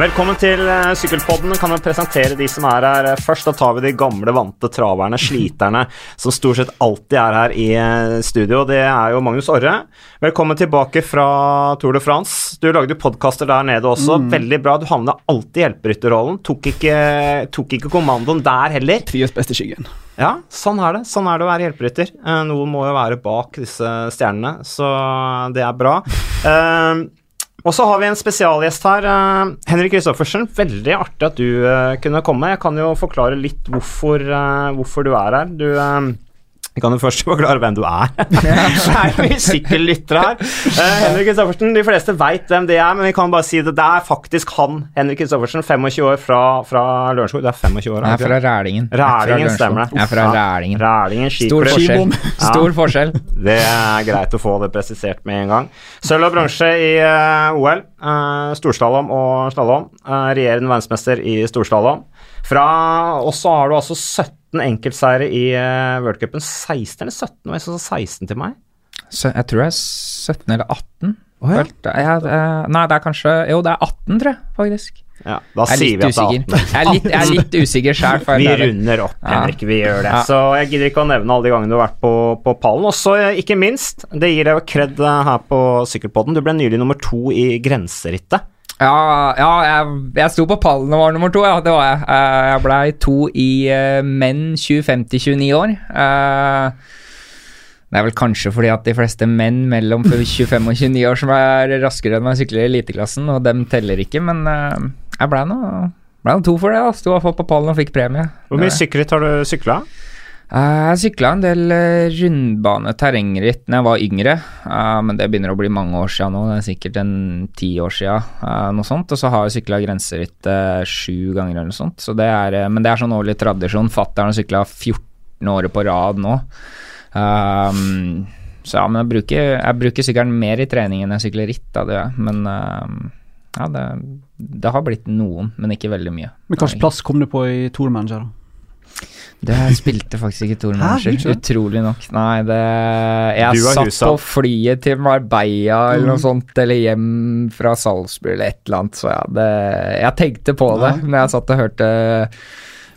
Velkommen til uh, Sykkelpodden. Kan vi presentere de som er her uh, først? Da tar vi de gamle, vante traverne, sliterne, som stort sett alltid er her i uh, studio. Det er jo Magnus Orre. Velkommen tilbake fra Tour de France. Du lagde podkaster der nede også. Mm. Veldig bra. Du havna alltid i hjelperytterrollen. Tok, tok, ikke kommandoen der heller. Trives best i skyggen. Ja, sånn er det. Sånn er det å være hjelperytter. Noen må jo være bak disse stjernene, så det er bra. Uh, og så har vi en spesialgjest her. Uh, Henrik Kristoffersen, veldig artig at du uh, kunne komme. Jeg kan jo forklare litt hvorfor, uh, hvorfor du er her. Du vi kan jo først forklare hvem du er. det er jo mye sykkellyttere her. Uh, Henrik Kristoffersen, de fleste veit hvem det er, men vi kan bare si det. Det er faktisk han, Henrik Kristoffersen, 25 år fra, fra Lørenskog. Det er 25 år? Jeg er fra Rælingen. Rælingen, stemmer det. Jeg er fra Rælingen. Rælingen Stor forskjell. Stor forskjell. Det er greit å få det presisert med en gang. Sølv og bronse i uh, OL. Uh, storslalåm og slalåm. Uh, regjerende verdensmester i storslalåm. Fra Og så har du altså 17 17 enkeltseire i uh, worldcupen. 16 eller 17? Og jeg sa 16 til meg. Så jeg tror det er 17 eller 18. Oh, ja. jeg, nei, det er kanskje Jo, det er 18, tror jeg, faktisk. Ja, da sier vi at det er 18. jeg, er litt, jeg er litt usikker sjøl. Vi runder opp, Henrik. Vi gjør det. Så jeg gidder ikke å nevne alle de gangene du har vært på, på pallen. Også, ikke minst, det gir deg jo kred eh, her på Sykkelpodden. Du ble nylig nummer to i grenserittet. Ja, ja jeg, jeg sto på pallen og var nummer to, ja. Det var jeg. Uh, jeg blei to i uh, menn 25-29 år. Uh, det er vel kanskje fordi at de fleste menn mellom 25 og 29 år som er raskere enn meg, sykler i eliteklassen, og dem teller ikke, men jeg blei nå ble to for det. da Sto på pallen og fikk premie. Hvor mye sykkelritt har du sykla? Eh, jeg sykla en del uh, rundbane terrengritt da jeg var yngre, uh, men det begynner å bli mange år siden nå. Det er sikkert en ti år siden, noe sånt. Og så har jeg sykla grenseritt sju ganger eller noe sånt. Så det er, men det er sånn årlig tradisjon. Fatter'n har sykla 14 år på rad nå. Um, så ja, men jeg bruker, jeg bruker sykkelen mer i trening enn jeg sykler ritt, da, det gjør jeg. Men ja, det, det, har blitt noen, men ikke veldig mye. Men hvilken plass kom du på i Tour Manager, da? Det spilte faktisk ikke Tor Manager, utrolig nok. Nei, det Jeg satt på flyet til Marbella eller mm. noe sånt, eller hjem fra Salzburg eller et eller annet, så ja, det Jeg tenkte på det ja. når jeg satt og hørte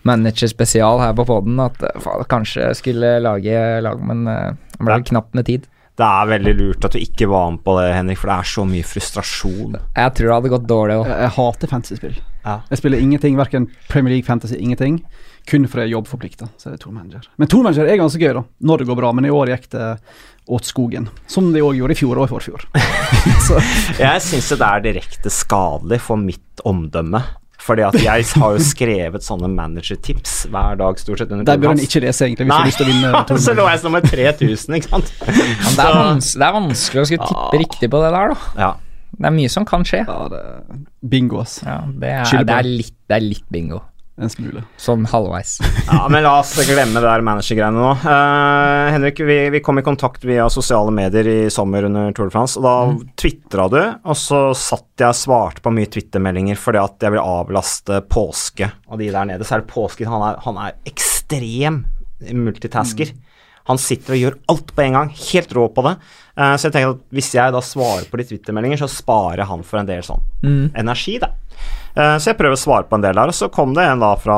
Manager spesial her på poden, at faen, kanskje jeg skulle lage lag, men det uh, ble knapt med tid. Det er veldig lurt at du ikke var med på det, Henrik, for det er så mye frustrasjon. Jeg tror det hadde gått dårlig òg. Jeg, jeg, hater fantasyspill. Ja. Jeg spiller ingenting, verken Premier League Fantasy, ingenting kun fordi jeg er jobbforplikta. Så er det tourmanager. Men tourmanager er ganske gøy, da, når det går bra. Men i år gikk det åt skogen. Som det òg gjorde i fjor og i forfjor. jeg syns det er direkte skadelig for mitt omdømme. Fordi at jeg har jo skrevet sånne managertips hver dag, stort sett. under Der bør en ikke lese, egentlig. Hvis Nei, lyst til å vinne så lå jeg som nummer 3000, ikke sant. Men det, er det, er vanskelig å skulle tippe riktig på det der, da. Ja. Det er mye som kan skje. Ja, det er bingo, ass. Ja, det, er, det, er litt, det er litt bingo en smule. Sånn halvveis. ja, men la oss glemme det der managergreiene nå. Uh, Henrik, vi, vi, kom i kontakt via sosiale medier i sommer under Tour de France, og da mm. tvitra du, og så satt jeg og svarte på mye twittermeldinger fordi at jeg vil avlaste påske og de der nede. Så er det påske Han er, han er ekstrem multitasker. Mm. Han sitter og gjør alt på en gang, helt rå på det. Uh, så jeg tenker at hvis jeg da svarer på de twittermeldinger, så sparer han for en del sånn mm. energi, da. Uh, så jeg prøver å svare på en del der, og så kom det en da fra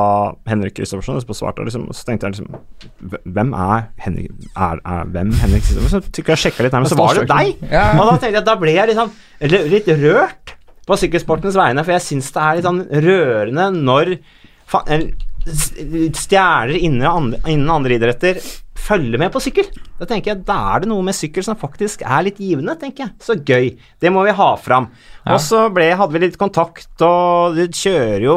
Henrik Kristoffersen. Liksom, så tenkte jeg liksom Hvem er Henrik er, er, Hvem Henrik Kristoffersen? Så jeg sjekka litt nærmest så var det deg! Ja. Og da tenkte jeg da ble jeg liksom litt rørt på sykkelsportens vegne, for jeg syns det er litt sånn rørende når stjerner innen innen andre idretter følge med på sykkel. Da tenker jeg, da er det noe med sykkel som faktisk er litt givende, tenker jeg. Så gøy. Det må vi ha fram. Ja. Og så ble, hadde vi litt kontakt, og du kjører jo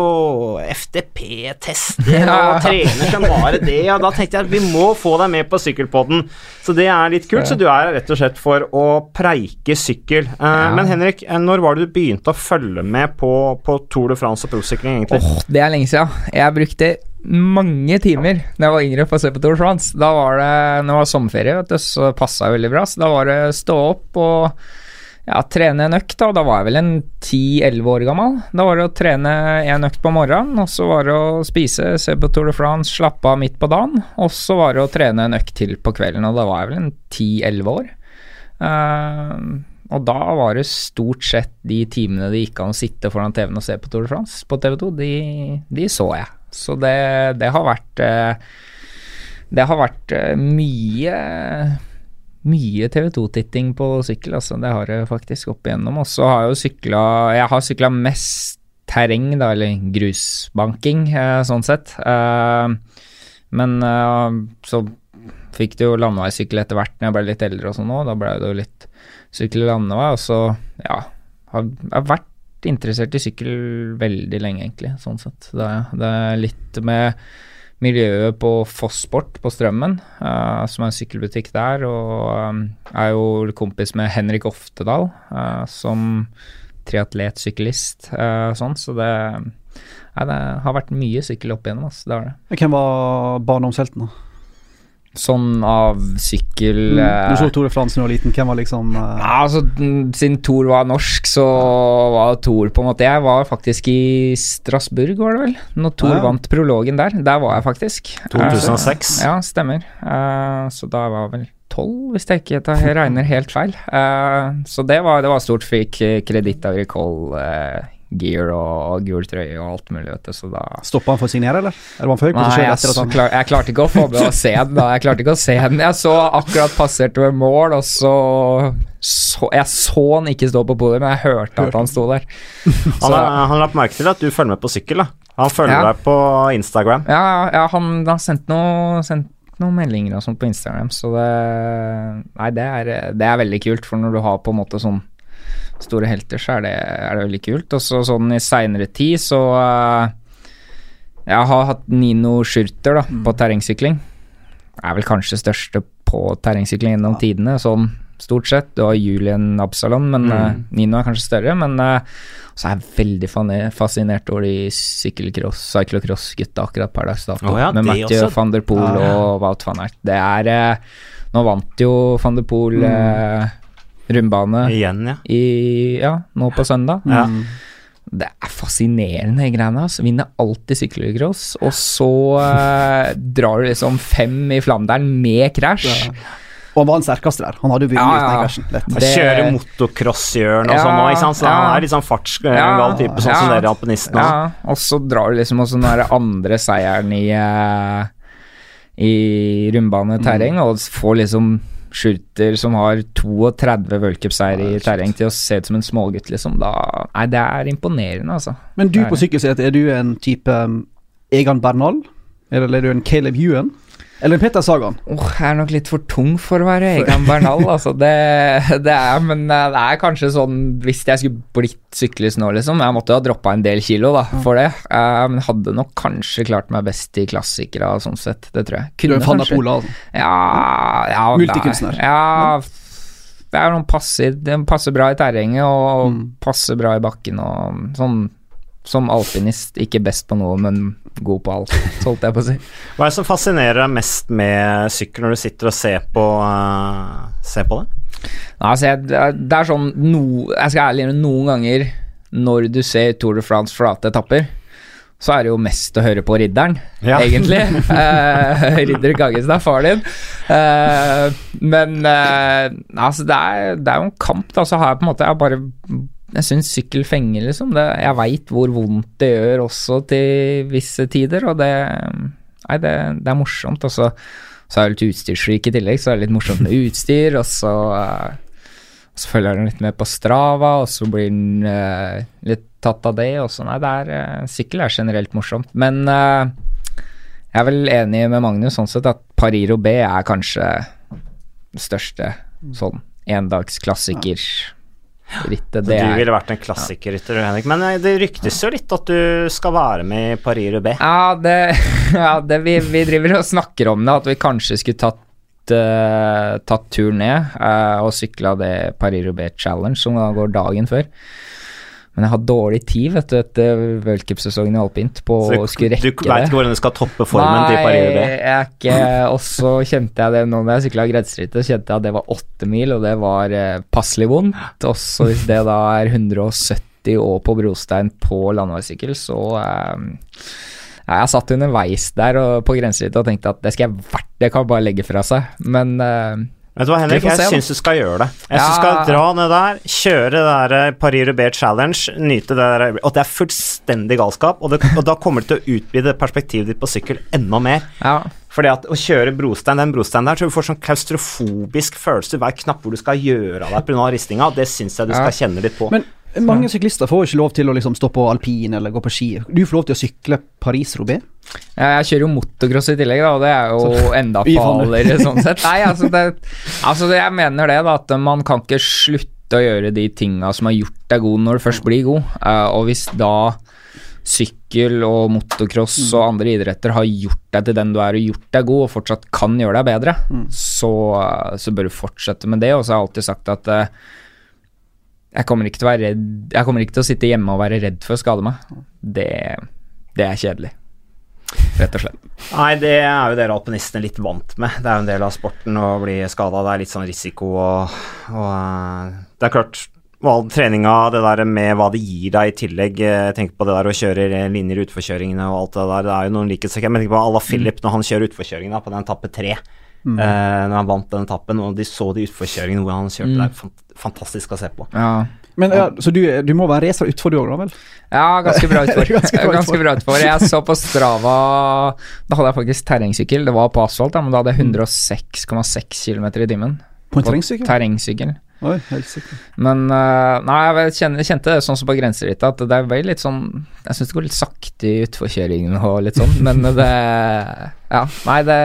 FTP-tester og trener som bare det, og da tenkte jeg at vi må få deg med på sykkelpodden. Så det er litt kult. Så du er rett og slett for å preike sykkel. Uh, ja. Men Henrik, eh, når var det du begynte å følge med på, på Tour de France og prosykling, egentlig? Oh, det er lenge siden. Jeg brukte mange timer da jeg var yngre på å se på Tour de France. Da var det, når det var sommerferie, vet du, så passa veldig bra. Så da var det stå opp og ja, trene en økt. Da Da var jeg vel en 10-11 år gammel. Da var det å trene en økt på morgenen, og så var det å spise, se på Tour de France, slappe av midt på dagen. Og så var det å trene en økt til på kvelden, og da var jeg vel en 10-11 år. Uh, og da var det stort sett de timene det gikk an å sitte foran TV-en og se på Tour de France på TV2, de, de så jeg. Så det, det har vært eh, Det har vært eh, mye mye TV2-titting på sykkel, altså. Det har jeg faktisk opp igjennom. Og så har jeg jo sykla Jeg har sykla mest terreng, da, eller grusbanking, eh, sånn sett. Men så fikk du jo landeveissykkel etter hvert når jeg ble litt eldre og sånn òg. Da ble det jo litt sykkel landevei, og så, ja har vært interessert i sykkel veldig lenge, egentlig, sånn sett. Det, det er litt med miljøet på Fossport på Strømmen, uh, som er en sykkelbutikk der, og um, er jo kompis med Henrik Oftedal, uh, som triatletsyklist, uh, sånn, så det, det har vært mye sykkel opp igjennom, altså, det har det. Hvem var barndomshelten, da? Sånn av sykkel mm, Du så Tore Fransen da du var liten, hvem var liksom uh... ja, altså, Siden Tor var norsk, så var Tor på en måte Jeg var faktisk i Strasbourg, var det vel? Når Tor ja. vant prologen der. Der var jeg faktisk. 2006? Uh, ja, stemmer. Uh, så da var jeg vel tolv, hvis jeg ikke jeg regner helt feil. så det var, det var stort. Fikk kreditt av Recall gear og gul trøye og alt mulig, vet du, så da Stoppa han for å signere, eller? Eller var han før? Nei, jeg, så, klar, jeg, klarte ikke å få med å se den, da. Jeg klarte ikke å se den. Jeg så akkurat passerte ved mål, og så, så Jeg så han ikke stå på podiet, men jeg hørte at han sto der. han la merke til at du følger med på sykkel, da. Han følger ja. deg på Instagram. Ja, ja han, har sendt noe sendt noen meldinger og sånt på Instagram, så det Nei, det er, det er veldig kult, for når du har på en måte sånn store helter, så er det, er det veldig kult. Og så sånn i seinere tid så uh, Jeg har hatt Nino Schurter da, mm. på terrengsykling. Er vel kanskje største på terrengsykling gjennom ja. tidene, sånn stort sett. Du har Julian Absalon, men mm. uh, Nino er kanskje større. Men uh, så er jeg veldig fascinert over de sykkelcross, cyclocross-gutta akkurat per dags dato. Oh, ja, med Mathieu også. van der Poel ah, ja. og Wout van Ert. Det er Nå vant jo van der Poel mm rundbane Igjen, ja. I, ja, nå på søndag. Ja. Det er fascinerende, de greiene. Altså. Vinner alltid sykkelcross, og så eh, drar du liksom fem i Flandern med krasj. Ja. Og han var den sterkeste der. Han hadde jo vunnet ja, ja. uten det... Kjører motocross-hjørn og sånn òg, ikke sant. Så han er litt sånn fartsgal type, sånn som dere alpinistene. Ja, og så drar du liksom også den der andre seieren i uh, i rundbaneterreng, mm. og får liksom Schurter som har 32 worldcupseiere i terreng til å se ut som en smågutt, liksom. Da, nei, det er imponerende, altså. Men du på sykkelsett, er du en type um, Egan Bernal? Eller er du en Caleb Ewan? Eller Petter Sagan? Oh, jeg er nok litt for tung for å være Egan Bernal, altså. Det, det, er, men eh, det er kanskje sånn Hvis jeg skulle blitt syklist nå, liksom Jeg måtte jo ha droppa en del kilo da, for det. Men men hadde nok kanskje klart meg best i klassikere, sånn sett. Det tror jeg. Kunne du er fan av Pola, altså? Ja, ja Multikunstner? Ja, det er noen passer, passer bra i terrenget og mm. passer bra i bakken og sånn som alpinist ikke best på noe, men god på alt, holdt jeg på å si. Hva er det som fascinerer deg mest med sykkel når du sitter og ser på, uh, ser på det? Nei, altså, jeg, det er sånn no, Jeg skal ærlig innrømme noen ganger når du ser Tour de France flate etapper, så er det jo mest å høre på ridderen, ja. egentlig. uh, Ridder Gaggestad, far din. Uh, men altså, det er, det er jo en kamp, da. Så har jeg på en måte Jeg har bare jeg syns sykkel fenger, liksom. Det, jeg veit hvor vondt det gjør også til visse tider, og det Nei, det, det er morsomt. Og så, er jeg litt utstyrsfrik i tillegg, så er det litt morsomt med utstyr, og så, uh, så følger den litt med på Strava, og så blir den uh, litt tatt av det, og så Nei, det er uh, Sykkel er generelt morsomt. Men jeg er vel enig med Magnus sånn sett at Pariro B er kanskje den største sånn endagsklassiker. Ja rittet. du er, ville vært en klassikerrytter, Henrik. Men eh, det ryktes jo litt at du skal være med i Paris Roubais. Ja, det, ja det, vi, vi, driver og snakker om det, at vi kanskje skulle tatt, uh, tatt turen ned uh, og sykla det Paris Roubais Challenge, som da går dagen før. Men jeg har dårlig tid vet du, etter v-cupsesongen i alpint på å skulle rekke det. Du veit ikke hvordan du skal toppe formen Nei, til Paris Nei, jeg er ikke Og så kjente jeg det nå når jeg sykla grenserittet, kjente jeg at det var åtte mil, og det var eh, passelig vondt. Og så hvis det da er 170 år på brostein på landeveissykkel, så eh, jeg satt underveis der og på grenserittet og tenkte at det skal jeg hvert Det kan bare legge fra seg. Men eh, Vet du hva, Henrik, jeg syns du skal gjøre det. Jeg syns du skal dra ned der, kjøre det der eh, Paris-Roubais Challenge, nyte det der Og det er fullstendig galskap, og, det, og da kommer du til å utvide perspektivet ditt på sykkel enda mer. Ja. Fordi at å kjøre brostein, den brosteinen der, så du får sånn klaustrofobisk følelse hver knapp hvor du skal gjøre av deg pga. ristinga. Det syns jeg du skal kjenne litt på. Men mange syklister får ikke lov til å liksom stå på alpin eller gå på ski. Du får lov til å sykle Paris-Roubais. Ja, Jeg kjører jo motocross i tillegg, da, og det er jo enda farligere sånn sett. Nei, altså, det, altså jeg mener det, da, at man kan ikke slutte å gjøre de tinga som har gjort deg god når du først blir god. Eh, og hvis da sykkel og motocross og andre idretter har gjort deg til den du er, og gjort deg god, og fortsatt kan gjøre deg bedre, så, så bør du fortsette med det. Og så har jeg alltid sagt at eh, jeg kommer ikke til å være redd Jeg kommer ikke til å sitte hjemme og være redd for å skade meg. Det, det er kjedelig. Rett og slett. Nei, det er jo dere alpinistene litt vant med. Det er jo en del av sporten å bli skada. Det er litt sånn risiko og, og eh, Det er klart treninga, det der med hva det gir deg i tillegg Jeg tenker på det der å kjøre linjer utforkjøringene og alt det der. Det er jo noen likhetstrekk. Men tenk på Ala la Philip når han kjører utforkjøringen på den etappe tre. Eh, når han vant den etappen, og de så de utforkjøringene hvor han kjørte. Det er fantastisk å se på. Ja, Men ja, Så du, du må være racer utfor du òg, da vel? ja ganske bra utfor. Ganske bra ganske bra utfor. Jeg så på Strava Da hadde jeg faktisk terrengsykkel. Det var på asfalt, da, men da hadde jeg 106,6 km i timen. På en terrengsykkel? Terrengsykkel. Oi, helt sikkert. Men uh, Nei, jeg kjente, kjente det sånn som på grenserittet, at det er litt sånn Jeg syns det går litt sakte i utforkjøringen og litt sånn, men det Ja, nei, det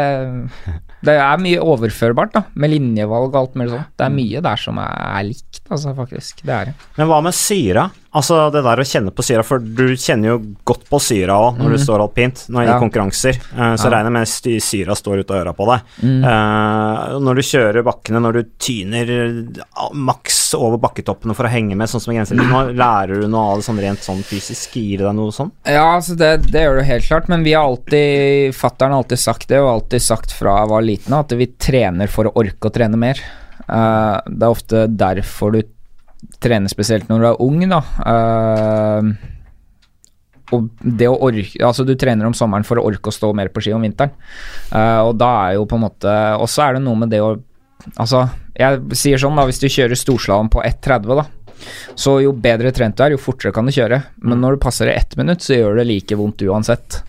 Det er mye overførbart, da, med linjevalg og alt mulig sånt. Det er mye der som er, likt, altså, faktisk. Det er det. Men hva med syra? Altså det der å kjenne på syra, for du kjenner jo godt på syra òg når du står alpint når, i Ja. konkurranser. Uh, så Ja. regner jeg med syra står ut av øra på deg. Mm. Uh, når du kjører bakkene, når du tyner eh, maks over bakketoppene for å henge med, sånn som i Nå lærer du noe av det sånn rent sånn fysisk? Gir det deg noe sånn? Ja, altså det, det gjør du helt klart, men vi har alltid Fattern har alltid sagt det, og alltid sagt fra jeg var liten, at vi trener for å orke å trene mer. Uh, det er ofte derfor du trener spesielt når du er ung, da. Uh, og det å orke Altså, du trener om sommeren for å orke å stå mer på ski om vinteren. Uh, og da er jo på en måte Og så er det noe med det å Altså, jeg sier sånn, da, hvis du kjører storslalåm på 1,30, da. Så jo bedre trent du er, jo fortere kan du kjøre. Men når du passer det ett minutt, så gjør det like vondt uansett.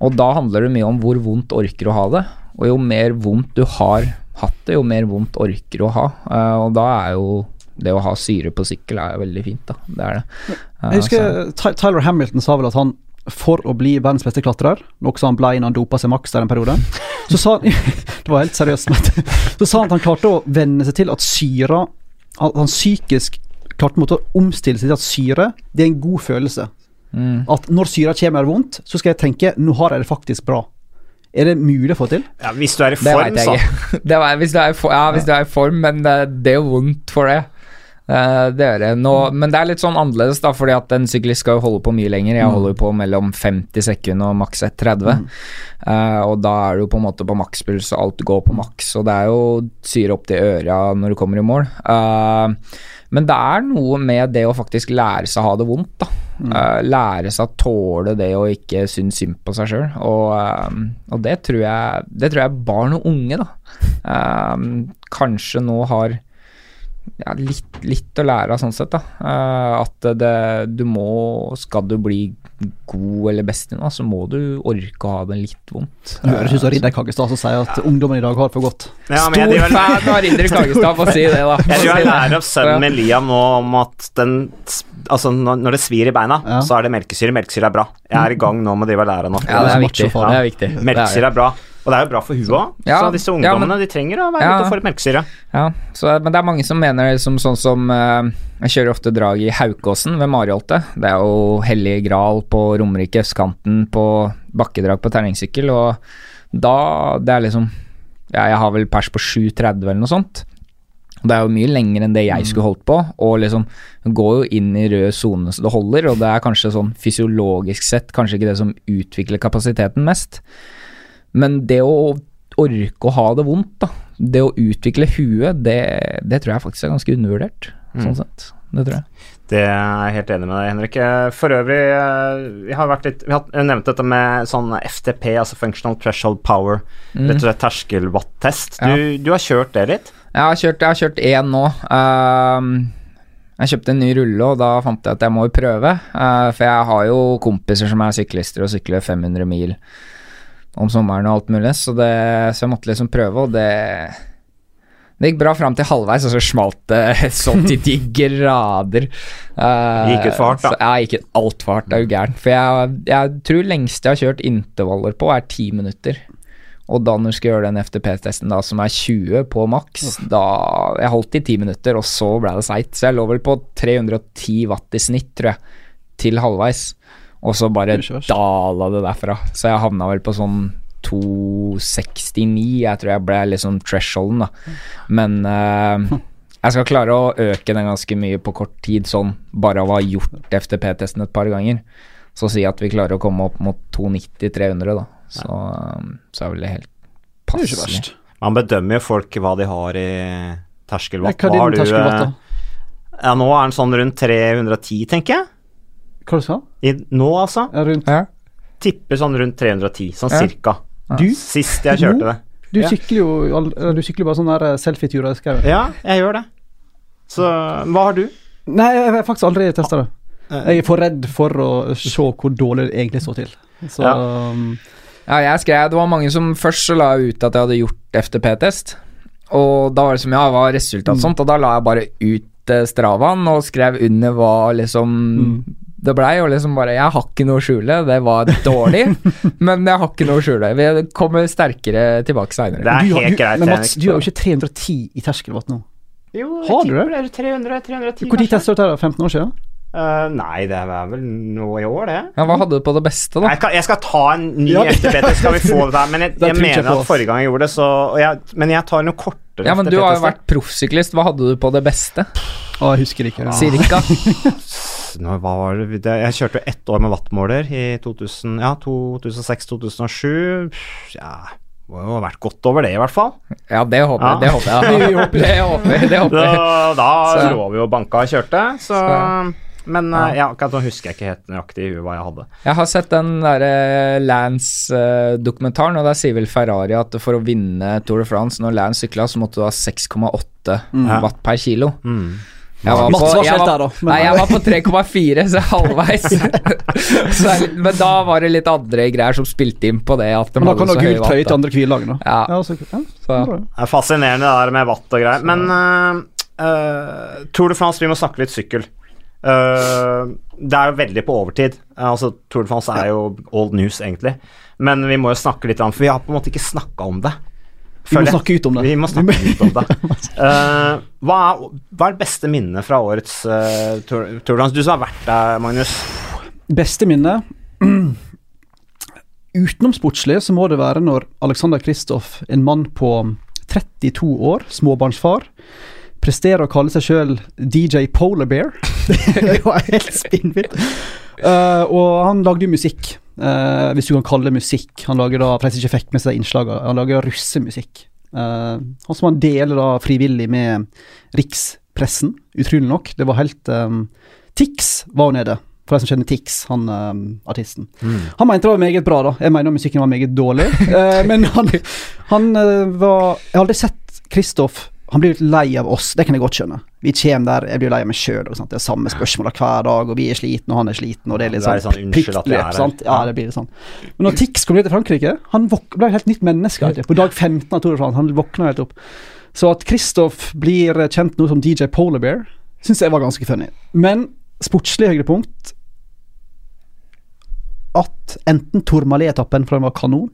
Og da handler det mye om hvor vondt orker å ha det. Og jo mer vondt du har hatt det, jo mer vondt orker å ha. Uh, og da er jo det å ha syre på sykkel er veldig fint, da. Det er det. Eh, Jeg husker så- Tyler Hamilton sa vel at han for å bli verdens beste klatrer, noe som han ble når han dopa seg maks der en periode, så sa han Det var helt seriøst, men så sa han at han klarte å venne seg til at syra At han psykisk klarte å omstille seg til at syre, det er en god følelse. mm. At når syra kommer og vondt, så skal jeg tenke nå har jeg det faktisk bra. Er det mulig å få til? Ja, hvis du er i form, så. jeg ikke. Det var, hvis, du er i for, ja, hvis du er i form, men det, det er jo vondt for det. Eh, det gjør det. Nå, men det er litt sånn annerledes, da, fordi at en syklist skal jo holde på mye lenger. Jeg holder jo på mellom 50 sekunder og maks 1,30. Uh, og da er du på en måte på makspuls, og alt går på maks. Og det er jo syre opp til øra når du kommer i mål. Uh, men det er noe med det å faktisk lære seg å ha det vondt, da. Eh, lære seg å tåle det å ikke synes synd på seg sjøl. Og, og det, tror jeg, det tror jeg barn og unge, da, kanskje nå har ja, litt, litt å lære av sånn sett, da. Eh, at det, du må Skal du bli god eller best i noe, så må du orke å ha det litt vondt. Du høres ut som Ridder Kaggestad som sier at ungdommen i dag har det for godt. Ja, men Stor vel... fan av Ridder for å si det, da. Jeg tror jeg lærer av Ja. sønnen min Liam nå om at den Altså, når det svir i beina, Ja. så er det melkesyre. Melkesyre er bra. Jeg er i gang nå med å drive og lære han opp. Ja, det er viktig. Macho-far. Det er viktig. Er Melkesyre er bra. Og det er jo bra for huet òg. Ja, så disse ungdommene men- de trenger å være ute og få litt melkesyre. Ja, så, men det er mange som mener det som sånn som uh, Jeg kjører ofte drag i Haukåsen ved Mariholte. Det er jo hellig gral på Romerike, østkanten på bakkedrag på terrengsykkel, og da Det er liksom Ja, jeg har vel pers på 7,30 eller noe sånt. Det er jo mye lenger enn det jeg skulle holdt på, og liksom går jo inn i rød sone så det holder, og det er kanskje sånn fysiologisk sett kanskje ikke det som utvikler kapasiteten mest. Men det å orke å ha det vondt, da. Det å utvikle huet, det, det tror jeg faktisk er ganske undervurdert. Sånn sett. Det tror jeg. Det er jeg helt enig med deg, Henrik. Eh, For øvrig, eh, vi har vært litt Vi har nevnt dette med sånn FTP, altså Functional Threshold Power. Mm. Rett og slett terskelwatt-test. Ja. Du, du har kjørt det litt? Jeg har kjørt, jeg har kjørt én nå. Uh, jeg kjøpte en ny rulle, og da fant jeg at jeg må prøve. Uh, for jeg har jo kompiser som er syklister og sykler 500 mil om sommeren og alt mulig, så, det, så jeg måtte liksom prøve, og det det gikk bra fram til halvveis, og så smalt det sånn til de grader. Uh, Gikk ut for hardt, da. Så, ja, gikk ut altfor hardt, det er jo gærent. For jeg, jeg tror lengste jeg har kjørt intervaller på, er ti minutter. Og da når du skal gjøre den FTP-testen da, som er 20 på maks, da Jeg holdt i 10 minutter, og så ble det seigt. Så jeg lå vel på 310 watt i snitt, tror jeg, til halvveis. Og så bare dala det derfra. Så jeg havna vel på sånn 269, jeg tror jeg ble liksom thresholden, da. Men uh, jeg skal klare å øke den ganske mye på kort tid, sånn bare av å ha gjort FTP-testen et par ganger. Så si at vi klarer å komme opp mot 290-300, da. Så, um, så er vel det helt Det er ikke passelig. verst. Man bedømmer jo folk hva de har i terskelvatt. Hva har du, eh? Ja, nå er den sånn rundt 310, tenker jeg. Hva du sa I, nå, altså. Ja, rundt Ja. Tipper sånn rundt 310, sånn Ja. cirka. Du, Sist jeg kjørte det. du sykler jo Du sykler bare sånn der selfie-turer i skauen. Ja, jeg gjør det. Så hva har du? Nei, jeg har faktisk aldri testa det. Eh, Jeg er for redd for å se hvor dårlig det egentlig står til. Så Ja. um, Ja, jeg skrev Det var mange som først så la ut at jeg hadde gjort FTP-test. Og da var det som ja, hva resultat resultatet sånt, og da la jeg bare ut eh, Stravaen og skrev under hva liksom det blei, jo liksom bare Jeg har ikke noe å skjule, det var dårlig, men jeg har ikke noe å skjule. Vi kommer sterkere tilbake Det er helt du, greit. Men Mats, du har jo ikke 310 i terskelwatt nå. Jo, Har du det? tipper det? 300, 310 Når testa du dette? 15 år siden? Uh, nei, det er vel nå i år, det. Ja, hva hadde du på det beste, da? Jeg, skal, jeg skal ta en ny Ja. FTP, skal vi få det der. Men jeg, jeg jeg mener at forrige gang jeg gjorde det, så og jeg, Men jeg tar noe kortere Ja, men du har jo vært proffsyklist. Hva hadde du på det beste? Å, jeg husker ikke. Cirka? Nå, hva var det? det Jeg kjørte jo ett år med wattmåler i 2000, ja, 2006-2007. Ja, må jo ha vært godt over det, i hvert fall. Ja, det håper jeg. Ja. Det håper jeg. Det håper jeg. Det håper Da, jeg. da Så- lå vi jo banka og kjørte, så, Så- Men Ja. eh, ja, akkurat nå husker jeg ikke helt nøyaktig hva jeg hadde. Jeg har sett den derre Lance-dokumentaren, og der sier vel Ferrari at for å vinne Tour de France, når Lance sykla, så måtte du ha 6,8 mm. watt per kilo. Mm. Jeg var Mats på, var jeg helt var, der, da. men- nei, jeg var på 3,4, så halvveis. så men da var det litt andre greier som spilte inn på det. At de Men da kan du ha gult trøye til andre hvilelag, da. Ja. Ja, så, ja, Så- Det er fascinerende det der med watt og greier. Men uh, uh, Tour de France, vi må snakke litt sykkel. Uh, det er jo veldig på overtid. Altså Tour de France er jo old news, egentlig. Men vi må jo snakke litt om For vi har på en måte ikke snakka om det. Vi må snakke ut om det. Vi må snakke ut om det. Uh, hva, er, hva er det beste minnet fra årets uh, Tour, Tour de Du som har vært der, Magnus. Beste minne Utenomsportslig så må det være når Alexander Kristoff, en mann på 32 år, småbarnsfar, presterer å kalle seg sjøl DJ Polar Bear. det var helt spinnvilt. Uh, og han lagde jo musikk, eh, hvis du kan kalle det musikk. Han lager da, forresten ikke fikk med seg innslagene, han lager russemusikk. Uh, han som han deler da frivillig med rikspressen, utrolig nok. Det var helt um, Tix var nede, for de som kjenner Tix, han um, artisten. Han mente det var meget bra, da. Jeg mener musikken var meget dårlig. Uh, men han, han var Jeg har aldri sett Kristoff Han blir litt lei av oss, det kan jeg godt skjønne. Vi kommer der, jeg blir lei av meg sjøl. Det er samme spørsmål hver dag, og vi er slitne, og han er sliten, og det er litt sånn, sånn, her. sant? Ja, det blir litt sånn. Men når Tix kom ned til Frankrike, han ble et helt nytt menneske. På dag 15 av Tour de France, han våkna helt opp. Så at Kristoff blir kjent nå som DJ Polar Bear, syns jeg var ganske funny. Men sportslig høydepunkt At enten Tourmalet-etappen, for den var kanon,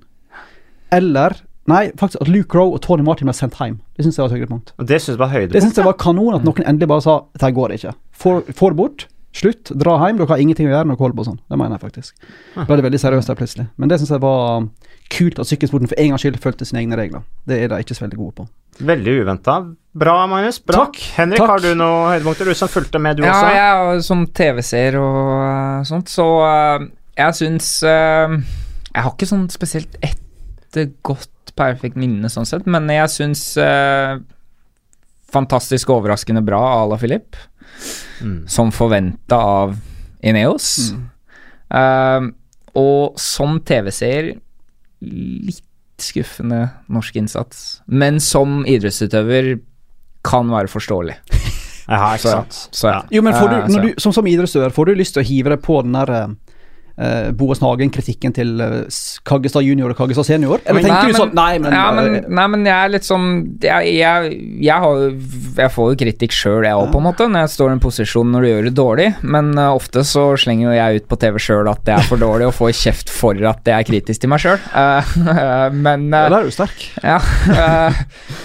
eller Nei, faktisk at Luke Rowe og Tony Martin ble sendt hjem. Det syns jeg var et høydepunkt. Og det syns jeg var Det syns jeg var kanon, at noen endelig bare sa dette går ikke. Få få det bort. Slutt. Dra hjem. Dere har ingenting å gjøre når dere holder på sånn. Det mener jeg faktisk. Ble det veldig seriøst der plutselig. Men det syns jeg var kult at sykkelsporten for en gangs skyld fulgte sine egne regler. Det er de ikke så veldig gode på. Veldig uventa. Bra, Magnus. Bra. Takk. Henrik, Takk. har du noen høydepunkter? Du som fulgte med, du Ja, også? jeg er som TV-seer og uh, sånt, så uh, jeg syns uh, Jeg har ikke sånn spesielt ett godt, perfekt minne sånn sett, men jeg syns eh, fantastisk overraskende bra à Ala Filip, Mm. som forventa av Ineos. Uh, og som TV-seer litt skuffende norsk innsats, men som idrettsutøver kan være forståelig. Ja, ikke sant. så så, ja. Jo, men får du, Eh, når du, som, som idrettsutøver, får du lyst til å hive deg på den der uh, Boas Hagen-kritikken til uh, Kaggestad junior og Kaggestad senior? Eller Men- tenker Nei, du sånn Nei, men, ja, men, eh, nei, men jeg er litt sånn Jeg, jeg, jeg, har, jeg får jo kritikk sjøl, jeg òg, på en måte, når jeg står i en posisjon når du gjør det dårlig. Men uh, ofte så slenger jo jeg ut på TV sjøl at jeg er for dårlig, og får kjeft for at jeg er kritisk til meg sjøl. men uh, Da er du sterk. Ja, eh,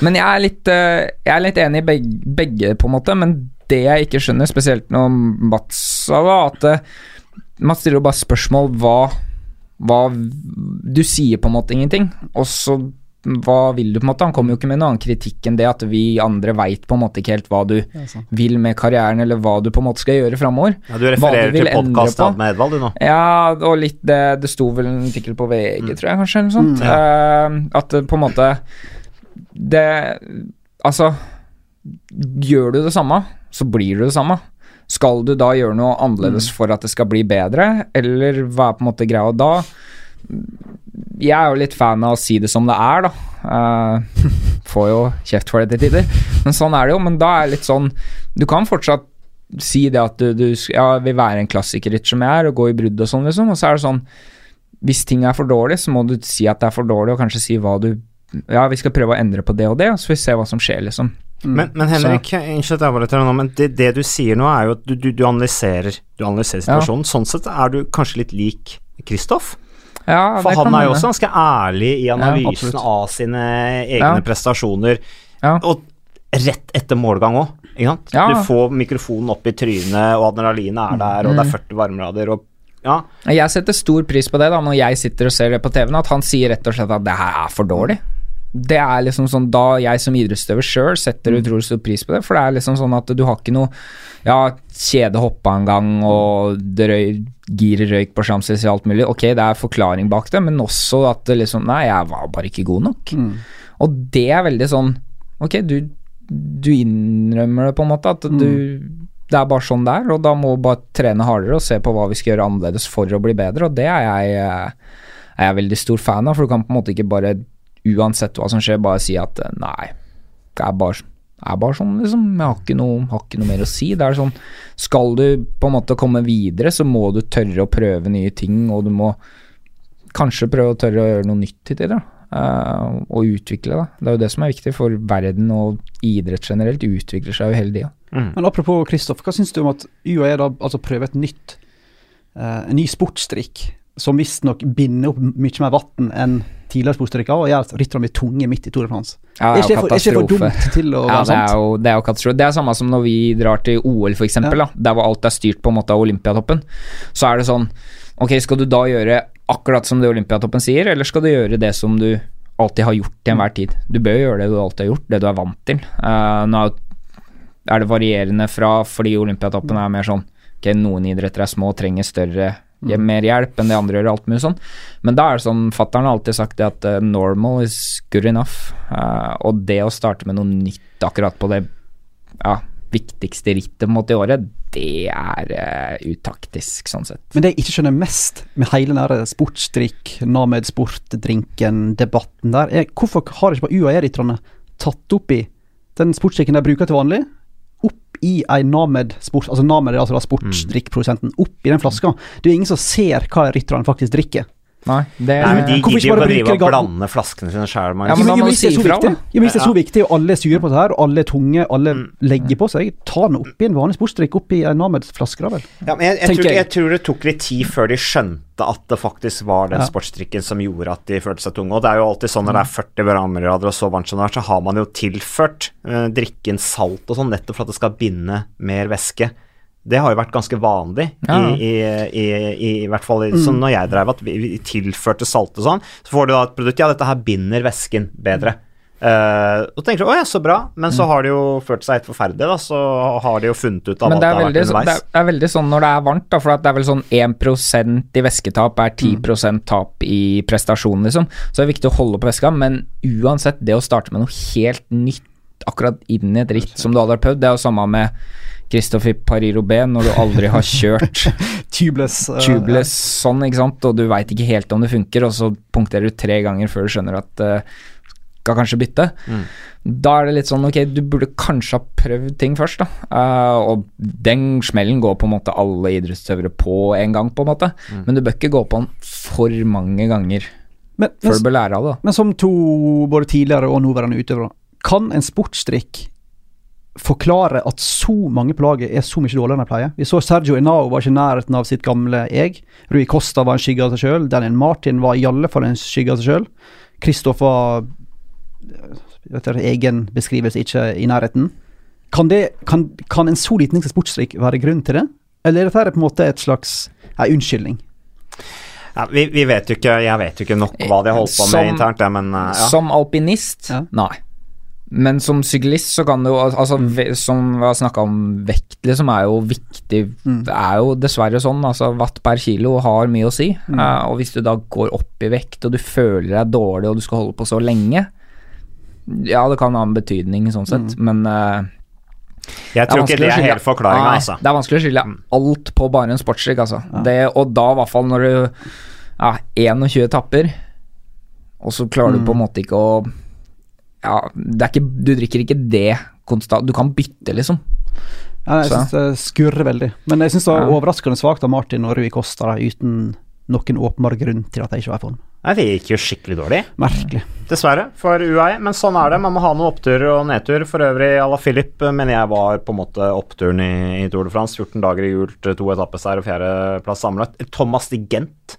men jeg er litt, eh, jeg er litt enig i begge, begge, på en måte. Men det jeg ikke skjønner, spesielt når Mats sa det, at Mats stiller jo bare spørsmål hva, hva Du sier på en måte ingenting, og så hva vil du på en måte? Han kommer jo ikke med noen annen kritikk enn det at vi andre veit på en måte ikke helt hva du Ja, vil med karrieren, eller hva du på en måte skal gjøre framover. Ja, du refererer du til podkasten med Edvald, du nå. Ja, og litt det Det sto vel en artikkel på VG, tror jeg, kanskje, eller noe sånt. Mm, Eh, at på en måte Det Altså Gjør du det samme, så blir du det samme. Skal du da gjøre noe annerledes for at det skal bli bedre, eller hva er på en måte greia? Da Jeg er jo litt fan av å si det som det er, da. Uh, får jo kjeft for det til tider, men sånn er det jo. Men da er det litt sånn Du kan fortsatt si det at du, du ja, vil være en klassikerrytter som jeg er, og gå i brudd og sånn, liksom. Og så er det sånn Hvis ting er for dårlig, så må du si at det er for dårlig, og kanskje si hva du Ja, vi skal prøve å endre på det og det, og så får vi se hva som skjer, liksom. Men, men Henrik, unnskyld at jeg nå, men det, det du sier nå, er jo at du, du, du analyserer Du analyserer situasjonen. Sånn sett er du kanskje litt lik Kristoff. Ja, For han er jo også ganske ærlig i analysen ja, av sine egne Ja. prestasjoner. Ja. Og rett etter målgang òg. Ja. Du får mikrofonen opp i trynet, og adrenalinet er der, og det er 40 varmegrader, og ja. Jeg setter stor pris på det da når jeg sitter og ser det på TV-en, at han sier rett og slett at det her er for dårlig. Det er liksom sånn Da jeg som idrettsutøver sjøl setter utrolig stor pris på det, for det er liksom sånn at du har ikke noe Ja, kjede hoppa en gang, og det røy, giret røyk på Champs-Élysées og alt mulig. Ok, det er forklaring bak det, men også at det liksom Nei, jeg var bare ikke god nok. Mm. Og det er veldig sånn Ok, du, du innrømmer det på en måte, at du Det er bare sånn det er, og da må vi bare trene hardere og se på hva vi skal gjøre annerledes for å bli bedre, og det er jeg, eh, er jeg veldig stor fan av, for du kan på en måte ikke bare, uansett hva som skjer, bare si at eh, nei, det er bare, er bare sånn, liksom. Jeg har ikke, noe, har ikke noe mer å si. Det er sånn Skal du på en måte komme videre, så må du tørre å prøve nye ting, og du må kanskje prøve å tørre å gjøre noe nytt i tider. da. Uh, og utvikle det. Det er jo det som er viktig, for verden og idrett generelt utvikler seg jo hele tida. Men apropos Kristoff, hva syns du om at UAE da altså prøver et nytt uh, en ny sportsdrikk som visstnok binder opp mye mer vann enn tidligere sportsdrikker, og gjør at rytterne blir tunge midt i Tour de France? Ja, det er er ikke for dumt til å Ja, være det er sant? jo, det er jo katastrofe. Det er samme som når vi drar til OL, eksempel, da, der hvor alt er styrt på en måte av Olympiatoppen. Så er det sånn Ok, skal du da gjøre akkurat som det Olympiatoppen sier, eller skal du gjøre det som du alltid har gjort til enhver tid? Du bør gjøre det du alltid har gjort, det du er vant til. Uh, nå er det varierende fra fordi Olympiatoppen er mer sånn Ok, noen idretter er små og trenger større mer hjelp enn det andre gjør, alt mulig sånn. Men da er det sånn, fattern har alltid sagt det at uh, normal is good enough. Uh, og det å starte med noe nytt akkurat på det ja, viktigste rittet på i året, det er uh, utaktisk, sånn sett. Men det jeg ikke skjønner mest med hele den sportsdrikk, Named Sport-drinken-debatten der, er hvorfor har ikke bare UAE-rytterne tatt opp i den sportsdrikken de bruker til vanlig, i ei Named sport, altså Named er altså da sportsdrikkprodusenten, i den flaska? Det er ingen som ser hva rytterne faktisk drikker. Nei, det Nei, men de gidder ikke jo bare ikke å drive og blande flaskene sine sjøl. Ja, men det er si da. hvis det er så viktig, og alle er sure på det her, og alle er tunge, alle Mm. legger på seg, ta den oppi en vanlig sportsdrikk, oppi en Named-flaske, da vel. Ja, men jeg, jeg, tror, jeg. jeg tror det tok litt tid før de skjønte at det faktisk var den Ja. sportsdrikken som gjorde at de følte seg tunge. Og det er jo alltid sånn når det er 40 varmegrader og så varmt som det er, så har man jo tilført eh, drikken salt og sånn, nettopp for at det skal binde mer væske. Det har jo vært ganske vanlig, Ja. i, i, i, i, hvert fall sånn når jeg drev at vi, vi tilførte salt og sånn. Så får du da et produkt Ja, dette her binder væsken bedre. Uh, og tenker du å ja, så bra, men så har det jo ført seg helt forferdelig, da. Så har de jo funnet ut av alt det har veldig, vært underveis. er, det er veldig sånn når det er varmt, da, for at det er vel sånn 1 i væsketap er 10 tap i prestasjon, liksom. Så det er viktig å holde på væska, men uansett, det å starte med noe helt nytt akkurat inn i et ritt som du aldri har prøvd, det er jo samme med Christopher Paris-Roubais når du aldri har kjørt Tubeless. uh, tubeless sånn, ikke sant, og du veit ikke helt om det funker, og så punkterer du tre ganger før du skjønner at uh, skal kanskje bytte. Mm. Da er det litt sånn ok, du burde kanskje ha prøvd ting først, da. Uh, og den smellen går på en måte alle idrettsutøvere på en gang, på en måte. Mm. Men du bør ikke gå på den for mange ganger Men, før men, du bør lære av det. men som to både tidligere og nåværende utøvere, kan en sportsdrikk forklare at så mange på laget er så mye dårligere enn de pleier? Vi så Sergio Inao var ikke i nærheten av sitt gamle jeg. Rui Costa var en skygge av seg sjøl. Daniel Martin var i alle fall en skygge av seg sjøl. Kristoff var etter egen beskrivelse ikke i nærheten. Kan, det, kan, kan en så liten sportsdrikk være grunn til det? Eller er dette på en måte et slags ei unnskyldning? Ja, vi, vi vet jo ikke Jeg vet jo ikke nok hva de holdt på med Som- internt, Ja, men uh, ja. Som alpinist, Ja. nei. Men som syklist så kan det jo altså, Som vi har snakka om, vekt liksom er jo viktig. Mm. Det er jo dessverre sånn. altså Watt per kilo har mye å si. Mm. Uh, og hvis du da går opp i vekt, og du føler deg dårlig, og du skal holde på så lenge Ja, det kan ha en betydning sånn sett, Mm. men uh, Jeg tror ikke det er hele forklaringa, altså. Det er vanskelig å skylde Mm. alt på bare en sportsdrikk, altså. Ja. Det, og da i hvert fall når du ja, 21 etapper, og så klarer du Mm. på en måte ikke å Ja, det er ikke, du drikker ikke det konstant. Du kan bytte, liksom. Ja, jeg syns det skurrer veldig. Men jeg syns det var Ja. overraskende svakt av Martin og Rui Costa da, uten noen åpenbar grunn til at de ikke var i form. Nei, det gikk jo skikkelig dårlig. Merkelig. Dessverre, for UAE, men sånn er det. Man må ha noen opptur og nedtur. For øvrig, à la Philip eh, mener jeg var på en måte oppturen i, i Tour de France. 14 dager i gult, to etappeseier og fjerdeplass samlet. Thomas de Gent.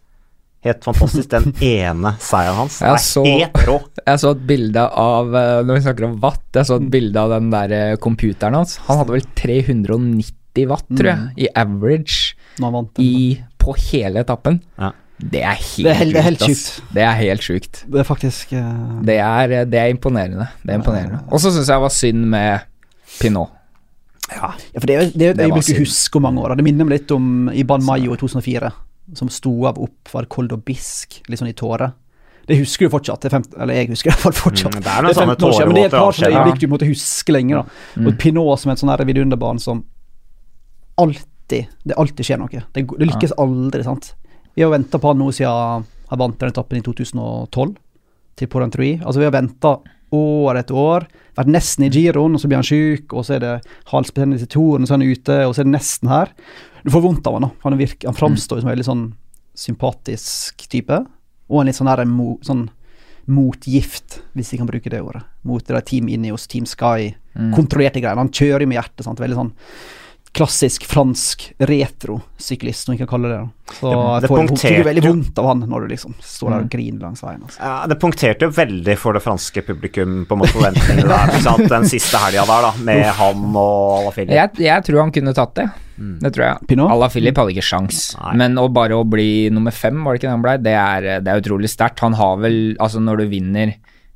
Helt fantastisk. Den ene seieren hans Jeg er så- helt rå. Jeg så et bilde av eh, Når vi snakker om watt, jeg så et bilde av den der eh, computeren hans. Han hadde vel 390 watt, tror jeg, Mm. i average vant. i, på hele etappen. Ja. Det er helt, Det er helt- det er helt sjukt, ass. Det er helt sjukt. Det er faktisk uh... Det er, det er imponerende. Det er imponerende. Og så syns jeg det var synd med Pinot. Ja, for det er jo et øyeblikk du husker hvor mange år. Det minner meg litt om Iban Mayo i 2004, som sto av opp kold og bisk litt sånn i tårer. Det husker du fortsatt. 15, eller jeg husker det i hvert fall fortsatt. Mm, det er noen sånne 15 år men det er et par sånne øyeblikk du måtte huske lenge. da. Mm. Og Pinot som er et sånn vidunderbarn som alltid Det alltid skjer noe. Det, det lykkes aldri, sant. Vi har venta på han nå siden han vant den etappen i 2012, til Poran Altså, vi har venta år etter år. Vært nesten i giroen, og så blir han syk, og så er det halsbetennelse i toren, og så er han ute, og så er det nesten her. Du får vondt av han, da. Han, virker, han framstår mm. som en veldig sånn sympatisk type, og en litt sånn her mo, sånn motgift, hvis vi kan bruke det ordet, mot det der Team Ineos, Team Sky, Mm. kontrollerte greier. Han kjører med hjertet, sant. Veldig sånn klassisk fransk retro-syklist, om vi kan kalle det det. Så Det- det får punkterte veldig vondt av han når du liksom står der og Mm. griner langs veien. Altså. Ja, det punkterte jo veldig for det franske publikum på en måte forventningene der. Ikke sant? Den siste helga der, da, med han og Alaphilippe. Jeg, jeg tror han kunne tatt det. Mm. Det tror jeg. Pinot? Ala Philip hadde ikke sjans. Nei. Men å bare å bli nummer fem, var det ikke det han blei, det, det er utrolig sterkt. Han har vel Altså, når du vinner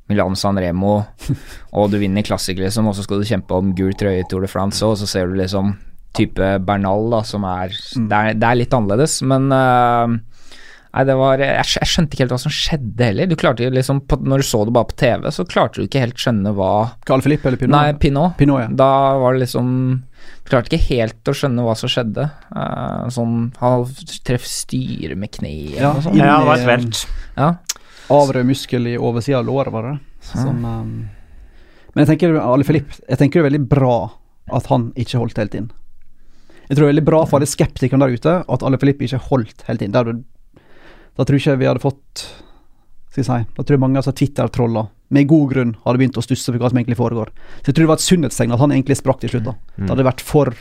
Milan San Remo, og du vinner klassikere, liksom, og så skal du kjempe om gul trøye i Tour de France, og så ser du liksom type Bernal, da, som er Mm. Det er, det er litt annerledes, men uh, Nei, det var jeg, jeg skjønte ikke helt hva som skjedde heller. Du klarte liksom på, Når du så det bare på TV, så klarte du ikke helt skjønne hva Carl Philippe eller Pinot? Nei, Pinot. Pinot, ja. Da var det liksom Du klarte ikke helt å skjønne hva som skjedde. Uh, sånn Han treff styret med kneet Ja, og sånn. Ja, det var velt. Ja. Avrød muskel i oversida av låret, var det. Som, um, men jeg tenker Ali Filip, jeg tenker det er veldig bra at han ikke holdt helt inn. Jeg tror det er veldig bra for alle skeptikerne der ute at alle Filippe ikke holdt helt inn. Da, da tror jeg ikke vi hadde fått skal jeg si, Da tror jeg mange av altså, Twitter-troller med god grunn hadde begynt å stusse for hva som egentlig foregår. Så jeg tror det var et sunnhetstegn at han egentlig sprakk til slutt. da. Det hadde vært for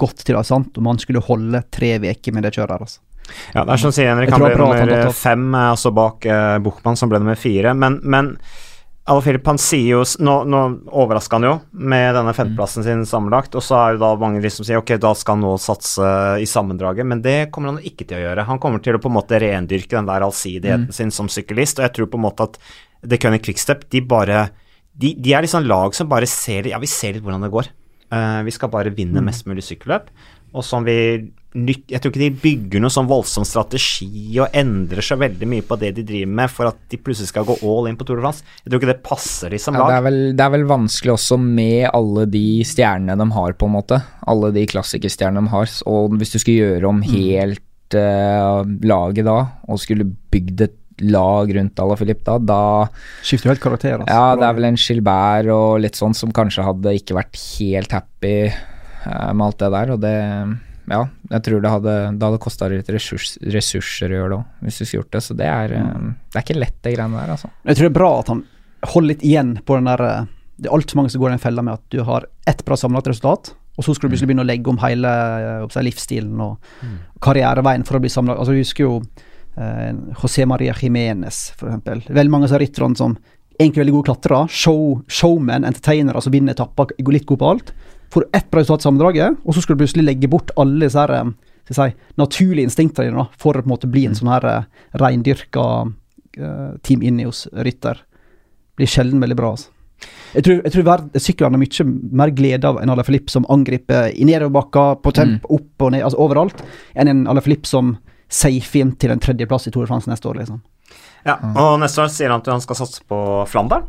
godt til det er sant om han skulle holde tre uker med det kjøret her. altså. Ja, det er som sier Henrik, han ble er nummer fem, altså bak eh, Buchmann, som ble nummer fire. Men, men Alaphilippe han sier jo Nå, nå overraska han jo med denne femteplassen sin sammenlagt, og så er det da mange de som sier ok, da skal han nå satse i sammendraget, men det kommer han ikke til å gjøre. Han kommer til å på en måte rendyrke den der allsidigheten sin som syklist, og jeg tror på en måte at The Cunning Quickstep, de bare de, de er liksom lag som bare ser Ja, vi ser litt hvordan det går. Uh, vi skal bare vinne mest mulig sykkelløp. Og som vi nytt, Jeg tror ikke de bygger noe sånn voldsom strategi og endrer seg veldig mye på det de driver med for at de plutselig skal gå all in på Tour de France. Jeg tror ikke det passer de som Ja, det, er lag. vel, det er vel vanskelig også med alle de stjernene de har, på en måte. Alle de klassikerstjernene de har. Og hvis du skulle gjøre om helt uh, laget da, og skulle bygd et lag rundt Alaphilippe da, da Skifter jo helt karakter. Altså. Ja, det er vel en Gilbert og litt sånn som kanskje hadde ikke vært helt happy eh, med alt det der, og det ja, jeg tror det hadde, det hadde kosta litt ressurs, ressurser å gjøre det òg, hvis du skulle gjort det. Så det er, mm. det er ikke lett, det greiene der, altså. Jeg tror det er bra at han holder litt igjen på den der eh, Det er altfor mange som går i den fella med at du har ett bra samlet resultat, og så skal du plutselig begynne å legge om hele seg, livsstilen og mm. karriereveien for å bli samla. Altså, vi husker jo eh, José Maria Jiménez, for eksempel. Veldig mange av rytterne som egentlig veldig gode klatrere, show, showmen, entertainere som vinner etapper, går litt gode på alt får ett bra resultat i sammendraget, og så skal du plutselig legge bort alle disse her, eh, si, naturlige instinktene dine for å på en måte bli en mm. sånn her uh, reindyrka uh, Team Ineos-rytter. Blir sjelden veldig bra. altså. Jeg tror, jeg tror syklene har mye mer glede av en Alaphilippe som angriper i nedoverbakker, på temp, mm. opp og ned, altså overalt, enn en Alaphilippe som safer inn til en tredjeplass i Tour de France neste år, liksom. Ja, og neste år sier han at han skal satse på Flandern.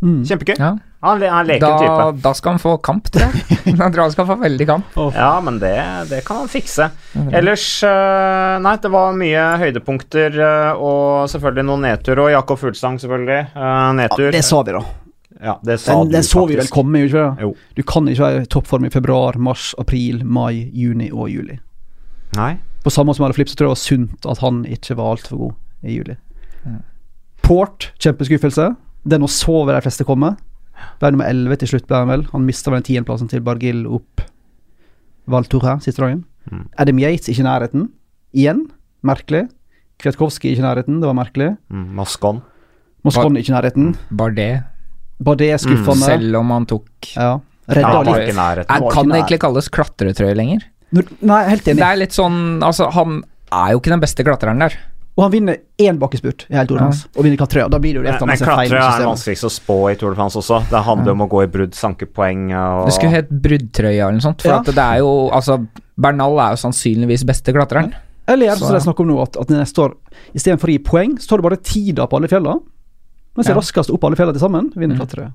Mm. Kjempegøy. Ja. Han er leken da, type. Da skal han få kamp, tror jeg. jeg tror han skal få veldig kamp. Oh. Ja, men det, det, kan han fikse. Ellers uh, Nei, det var mye høydepunkter uh, og selvfølgelig noen nedtur. Og Jakob Fuglsang, selvfølgelig. Uh, nedtur. Ja, det sa vi, da. Ja, det sa den, den så vi vel komme, ikke jo. Du kan ikke være i toppform i februar, mars, april, mai, juni og juli. Nei. På samme måte som Flip, så tror jeg det var sunt at han ikke var altfor god i juli. Mm. Port, kjempeskuffelse. Den å sove de fleste komme. Ble nummer 11 til slutt, ble han vel. Han mista den tiendeplassen til Bargil opp Val Thoré siste dagen. Mm. Adam Yates ikke i nærheten. Igjen. Merkelig. Kvetkovskij ikke i nærheten. Det var merkelig. Mm. Moscon. Moscon ikke i nærheten. Bardet. Bardet skuffende. Mm. Selv om han tok Ja. Redda ja, litt. Jeg kan det egentlig kalles klatretrøye lenger. Nei, helt enig. Det er litt sånn Altså, han er jo ikke den beste klatreren der. Og han vinner én bakkespurt i hele Tour de France, ja. og vinner klatre. Da blir det jo rett Men, men klatre er vanskeligst å spå i Tour de France også. Det handler ja. om å gå i brudd, sanke poeng og Det skulle hett bruddtrøye eller noe sånt, for ja. at det er jo Altså, Bernal er jo sannsynligvis beste klatreren. Eller gjerne som det er snakk om nå, at, at neste år istedenfor å gi poeng, så tar du bare tida på alle fjellene. Mens det ja. raskest opp alle fjellene til sammen, vinner mm. klatrere.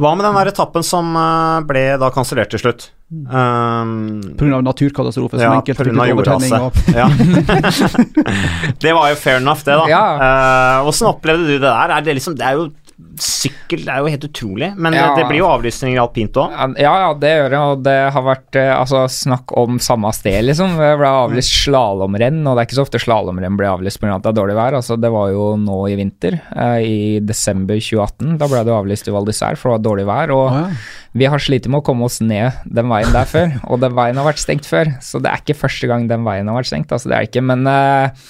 Hva med den der etappen som eh, ble da kansellert til slutt? Um, Pga. naturkatastrofe ja, pga. jordraset. Ja. det var jo fair enough, det, da. Ja. Uh, opplevde du det der? Er det, liksom, det er jo Sykkel det er jo helt utrolig, men ja. det, blir jo avlysninger i alpint òg. Ja, ja, det gjør det, og det har vært eh, altså, snakk om samme sted, liksom. Det ble avlyst slalåmrenn, og det er ikke så ofte slalåmrenn blir avlyst pga. at det er dårlig vær. Altså, det var jo nå i vinter, eh, i desember 2018. Da ble det avlyst i Val d'Isère, for det var dårlig vær. og ja. Vi har slitt med å komme oss ned den veien der før, og den veien har vært stengt før. Så det er ikke første gang den veien har vært stengt, altså det er ikke, men eh,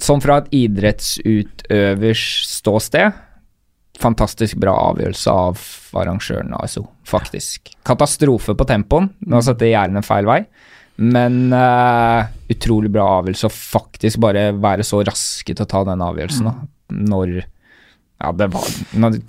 sånn fra et idrettsutøvers ståsted fantastisk bra avgjørelse av arrangøren ASO, faktisk. Katastrofe på tempoen med å sette gjerdene feil vei, men uh, utrolig bra avgjørelse å faktisk bare være så raske til å ta den avgjørelsen da, når ja, det var når,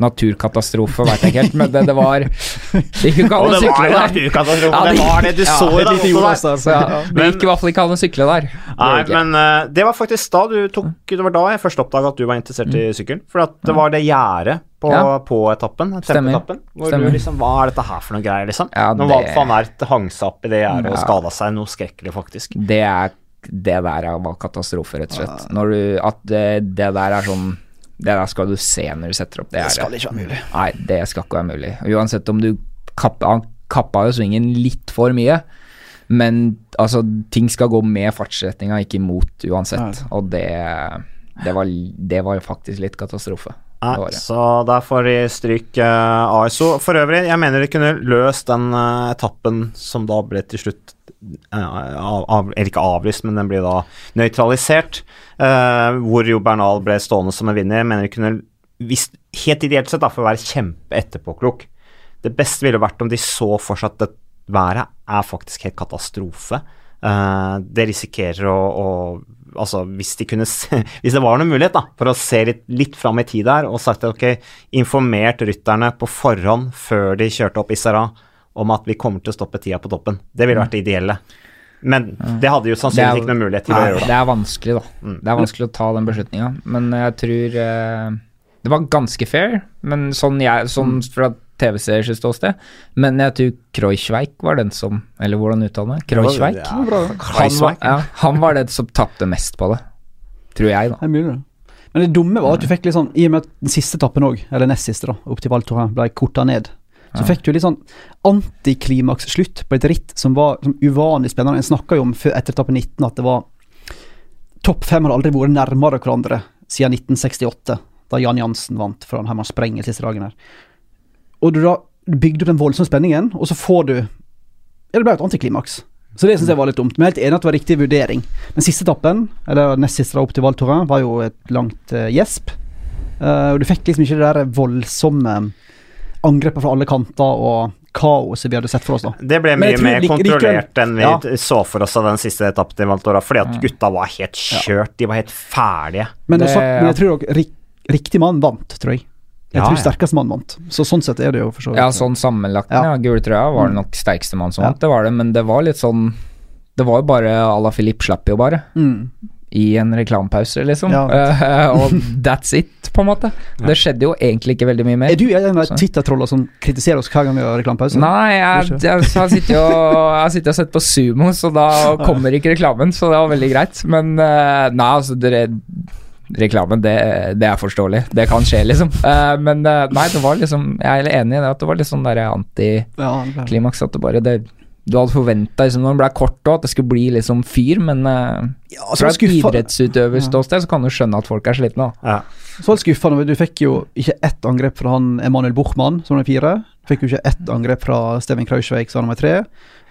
naturkatastrofe, veit jeg ikke helt, men det, det var Det gikk jo ikke an å sykle der. Naturkatastrofe, ja, det, var det du så i det, det, ja, det gikk i hvert fall ikke an å sykle der. Nei, men uh, det var faktisk da du tok Det var da jeg først oppdaga at du var interessert i mm. sykkel. For det var det gjerdet på, ja. på etappen, tempoetappen, hvor Stemmer. du liksom Hva er dette her for noe greier, liksom? Ja, Når det... van Ert hang seg opp i det gjerdet og skada seg noe skrekkelig, faktisk. Det er det der var katastrofe, rett og slett. Når du, at det, det der er sånn det der skal du se når du setter opp. Det, det skal ikke være mulig. Nei, det skal ikke være mulig. Uansett om du kappa, Han kappa jo svingen litt for mye, men altså, ting skal gå med fartsretninga, ikke imot uansett. Nei. Og det, det, var, det var faktisk litt katastrofe. Nei, så der får de stryk uh, ASO. For øvrig, jeg mener de kunne løst den uh, etappen som da ble til slutt uh, av, Eller ikke avlyst, men den blir da nøytralisert. Uh, hvor jo Bernal ble stående som en vinner. Mener de kunne hvis, Helt ideelt sett, da, for å være kjempeetterpåklok Det beste ville vært om de så for seg at været er faktisk helt katastrofe. det risikerer å, å altså, hvis, de kunne se, hvis det var noen mulighet da, for å se litt, litt fram i tid der og sagt at ok, informert rytterne på forhånd før de kjørte opp Isara om at vi kommer til å stoppe tida på toppen. Det ville vært det ideelle. Men det hadde jo sannsynligvis ikke noen mulighet til nei, å gjøre det. Det er vanskelig, da. Mm. Det er vanskelig å ta den beslutninga. Men jeg tror eh, Det var ganske fair, men sånn, jeg, sånn mm. fra TV-seers ståsted. Men jeg tror Kreuzweig var den som Eller hvordan uttaler man Kreuzweig? Ja, han, var, ja, han var den som tapte mest på det. Tror jeg, da. Det er mulig, det. Men det dumme var at du fikk litt sånn, i og med at den siste etappen òg, eller nest siste, da, opp til Val ble korta ned, så fikk du litt sånn antiklimaks-slutt på et ritt som var som uvanlig spennende. En snakka jo om etter etappe 19 at det var Topp fem hadde aldri vært nærmere hverandre siden 1968, da Jan Jansen vant foran Herman sprenger siste dagen her. Og du da bygde opp den voldsomme spenningen, og så får du Ja, det ble et antiklimaks. Så det syns jeg var litt dumt. Men jeg er helt enig at det var riktig vurdering. Den siste etappen, eller nest siste opp til Val Thorens, var jo et langt eh, gjesp. Uh, og du fikk liksom ikke det der voldsomme angrepet fra alle kanter og kaoset vi hadde sett for oss, da. Det ble mye mer kontrollert enn vi Ja. så for oss av den siste etappen til Valtora, fordi at gutta var helt kjørt. De var helt ferdige. Men, Det- også, men jeg tror også rik, riktig mann vant, tror jeg. Jeg Ja, tror ja. sterkeste mann vant. Så sånn sett er det jo for så vidt Ja, sånn sammenlagt Ja. ja. gule trøya var det nok sterkeste mann som Ja. vant, det var det, men det var litt sånn Det var jo bare à la Filip slapp jo bare, mm. I en reklamepause, liksom. Ja. Uh, og that's it, på en måte. Det skjedde jo egentlig ikke veldig mye mer. Er du en av Twitter-trollene som kritiserer oss hver gang vi har reklamepause? Nei, jeg, jeg, har sittet og, jeg har og sett på Sumo, så da kommer ikke reklamen, så det var veldig greit. Men uh, nei, altså dere, Reklamen, det, det er forståelig. Det kan skje, liksom. Uh, men uh, nei, det var liksom Jeg er enig i det, at det var litt sånn der antiklimaks. Ja, At det bare det, Du hadde forventa, liksom, når den ble kort òg, at det skulle bli liksom fyr, men uh, ja, så fra et idrettsutøverståsted ja. så kan du skjønne at folk er slitne. Ja. Så var det skuffende. Du fikk jo ikke ett angrep fra han Emanuel Buchmann, som nummer fire. Du fikk jo ikke ett angrep fra Steven Krausveig, som nummer tre.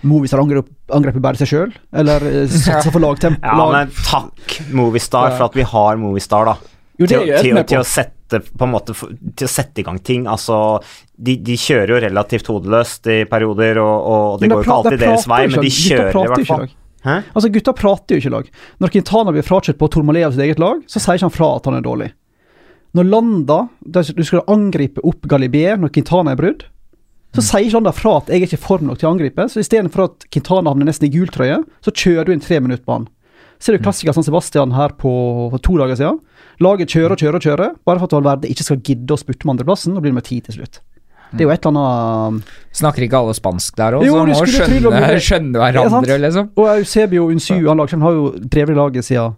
Movistar angrep, angrepet bare seg sjøl, eller eh, satsa for lagtempo. Ja, men takk Movistar for at vi har Movistar, da. jo, det Til, til, til, å sette, på en måte, til å sette i gang ting. Altså, de, de kjører jo relativt hodeløst i perioder, og, og det går jo ikke alltid deres vei, men de kjører i hvert fall. Hæ? Altså, gutta prater jo ikke i lag. Når Quintana blir frakjørt på Tormalea sitt eget lag, så sier ikke han fra at han er dårlig. Når Landa Du skal angripe opp Galibier når Quintana er brudd. Så sier ikke han da fra at 'jeg er ikke i form nok til å angripe'. Så istedenfor at Quintana havner nesten i gul trøye, så kjører du inn tre minutter på han. Ser du klassiker San Sebastian her på, for to dager siden? Laget kjører og kjører og kjører, bare for at Valverde ikke skal gidde å spurte med andreplassen, og blir med ti til slutt. Det er jo et eller annet Snakker ikke alle spansk der òg, så må jeg skjønne, skjønne hverandre, liksom. Og Eusebio Unsu han lagsjefen har jo drevet laget siden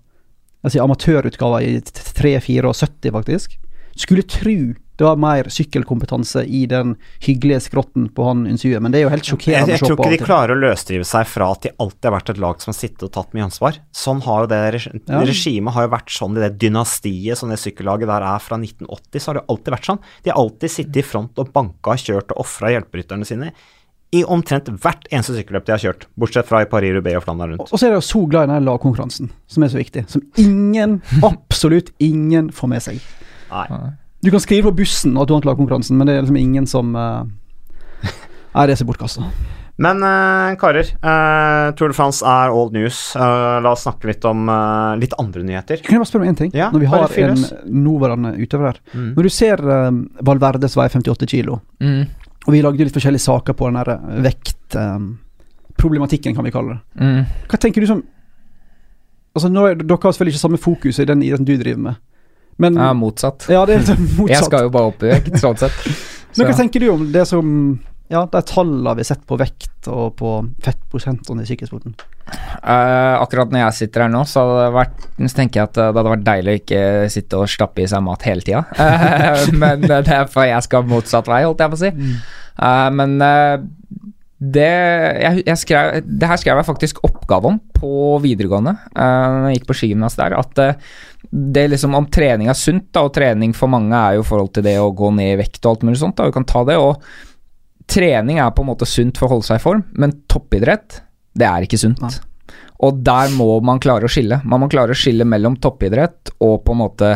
altså, amatørutgava i 3-74, faktisk. Skulle tru det var mer sykkelkompetanse i den hyggelige skrotten på han Unsue, men det er jo helt Jeg, sjokkerende jeg å se tror ikke de klarer å løsdrive seg fra at de alltid har vært et lag som har sittet og tatt mye ansvar. Sånn har jo det Ja. regimet har jo vært sånn i det dynastiet som det sykkellaget der er fra 1980, så har det alltid vært sånn. De har alltid sittet i front og banka, kjørt og ofra hjelperytterne sine i omtrent hvert eneste sykkelløp de har kjørt, bortsett fra i Paris-Roubais og Flandern rundt. Og så er det jo så glad i den lagkonkurransen, som er så viktig. Som ingen, absolutt ingen får med seg. Nei. Du kan skrive på bussen at du vant lagkonkurransen, men det er liksom ingen som eh, Nei, det er så bortkasta. Men uh, karer, uh, Tour de France er old news. Uh, la oss snakke litt om litt andre nyheter. Kan jeg bare spørre om én ting? Ja, Når vi har en nåværende utøver her. Mm. Når du ser uh, Valverde som veier 58 kilo, Mm, og vi lagde litt forskjellige saker på den der vektproblematikken, kan vi kalle det. mm. Hva tenker du som Altså, nå er, Dere har selvfølgelig ikke samme fokus i den idretten du driver med, men Ja, motsatt. Ja, det er motsatt. Jeg skal jo bare opp i vekt, sånn sett. Men hva Så- tenker du om det som Ja, de tallene vi har sett på vekt og på fettprosentene i sykkelsporten? Uh, akkurat når jeg sitter her nå, så, vært, så tenker jeg at eh, det hadde vært deilig å ikke sitte og stappe i seg mat hele tida. Uh, men eh, det er for jeg skal motsatt vei, holdt jeg på å si. Uh, men det jeg, jeg skrev, Det her skrev jeg faktisk oppgave om på videregående, uh, når jeg gikk på skigymnas der. At eh, er liksom om trening er sunt, da, og trening for mange er jo i forhold til det å gå ned i vekt og alt mulig sånt. da, Du kan ta det, og trening er på en måte sunt for å holde seg i form, men toppidrett, det er ikke sunt. Ja. Og der må man klare å skille. Man må klare å skille mellom toppidrett og på en måte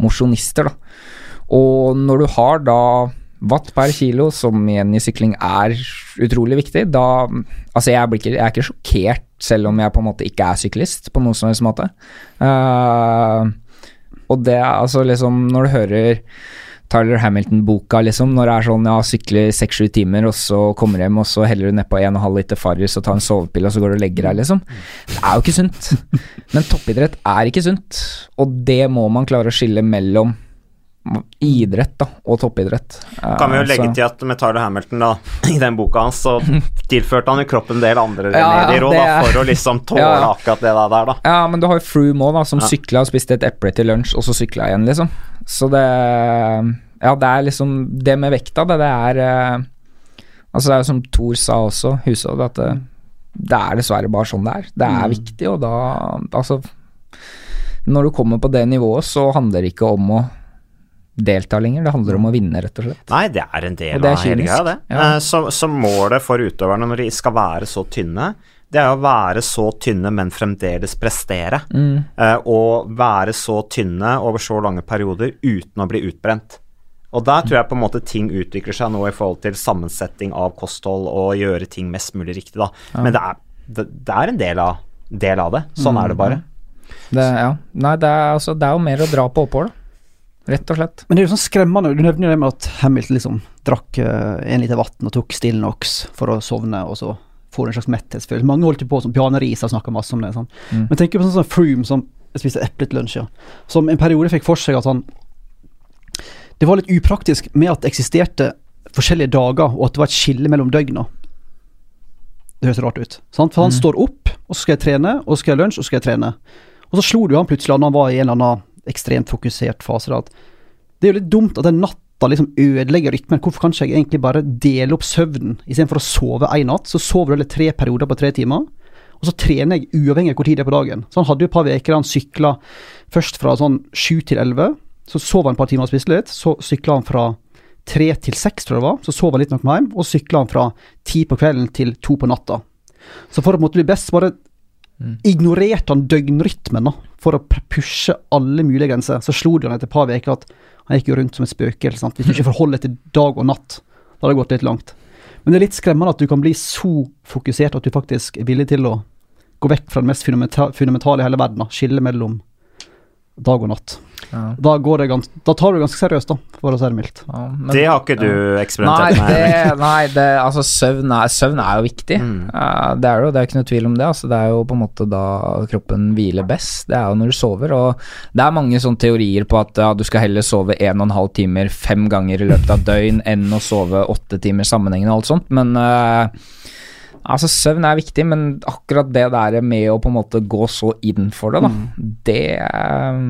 mosjonister, da. Og når du har da watt per kilo, som igjen i sykling er utrolig viktig, da Altså, jeg, ikke, jeg er ikke sjokkert, selv om jeg på en måte ikke er syklist på noen som helst måte. Uh, og det er altså liksom Når du hører Tyler Hamilton-boka, liksom, når det er sånn ja, sykler seks-sju timer, og så kommer hjem, og så heller du nedpå 1,5 liter Farris og tar en sovepille, og så går du og legger deg, liksom. Det er jo ikke sunt. Men toppidrett er ikke sunt, og det må man klare å skille mellom idrett da, og toppidrett. Kan vi jo Eh, legge så- til at med Tyler Hamilton, da, i den boka hans, så tilførte han jo kroppen en del andre Ja, remedier òg, er- for å liksom tåle Ja. akkurat det der, da. Ja, men du har jo Froome òg, da, som Ja. sykla og spiste et eple til lunsj, og så sykla igjen, liksom. Så det Ja, det er liksom Det med vekta, det, det er eh, Altså, det er jo som Thor sa også, Hushovd, at det, det er dessverre bare sånn det er. Det er Mm. viktig, og da Altså Når du kommer på det nivået, så handler det ikke om å delta lenger, det handler om å vinne, rett og slett. Nei, det er en del er av hele greia, det. Ja. Eh, Så, så målet for utøverne når de skal være så tynne, det er å være så tynne, men fremdeles prestere. Mm. Eh, Og være så tynne over så lange perioder uten å bli utbrent. Og der tror jeg på en måte ting utvikler seg nå i forhold til sammensetting av kosthold og gjøre ting mest mulig riktig, da. Men det er, det, det er en del av, del av det. Sånn er det bare. Det, ja. Nei, det er, altså, det er jo mer å dra på opphold, da. Rett og slett. Men det er jo sånn skremmende. Du nevner jo det med at Hamilton liksom drakk eh, en liter vann og tok Stillnox for å sovne, og så får en slags metthetsfølelse. Mange holdt jo på som Bjarne Riis har snakka masse om det. Sånn. Mm. Men tenk på sånn som Froome, som spiste eple til lunsj, ja. som en periode fikk for seg at han Det var litt upraktisk med at det eksisterte forskjellige dager, og at det var et skille mellom døgna. Det høres rart ut. Sant? For han Mm. står opp, og så skal jeg trene, og så skal jeg lunsj, og så skal jeg trene. Og så slo jo han plutselig når han var i en eller annen ekstremt fokusert fase. da, At det er jo litt dumt at den natta liksom ødelegger rytmen. Hvorfor kan jeg egentlig bare dele opp søvnen istedenfor å sove én natt? Så sover du heller tre perioder på tre timer, og så trener jeg uavhengig av hvor tid det er på dagen. Så han hadde jo et par uker han sykla først fra sånn sju til elleve. Så sov han et par timer og spiste litt. Så sykla han fra tre til seks, tror jeg det var. Så sov han litt nok med hjem, og sykla han fra ti på kvelden til to på natta. Så for å måtte bli best, bare ignorerte han døgnrytmen da, for å pushe alle mulige grenser. Så slo det han etter et par uker at han gikk jo rundt som et spøkelse. sant? Hvis du ikke forholder deg til dag og natt, da har det gått litt langt. Men det er litt skremmende at du kan bli så fokusert at du faktisk er villig til å gå vekk fra det mest fundamentale i hele verden, da. skille mellom dag og natt. Ja. Da, går det gans da tar du det ganske seriøst, da, for å si det mildt. Ja, men- Det har ikke du Nei, eksperimentert med? det, nei det, altså søvn er, søvn er jo viktig. Mm. Uh, det er det jo, det er ikke noe tvil om det. Altså, det er jo på en måte da kroppen hviler best. Det er jo når du sover. Og det er mange sånne teorier på at ja, du skal heller sove en og en halv timer fem ganger i løpet av døgn enn å sove åtte timer sammenhengende og alt sånt, men eh, Altså, søvn er viktig, men akkurat det der med å på en måte gå så inn for det, da, det eh,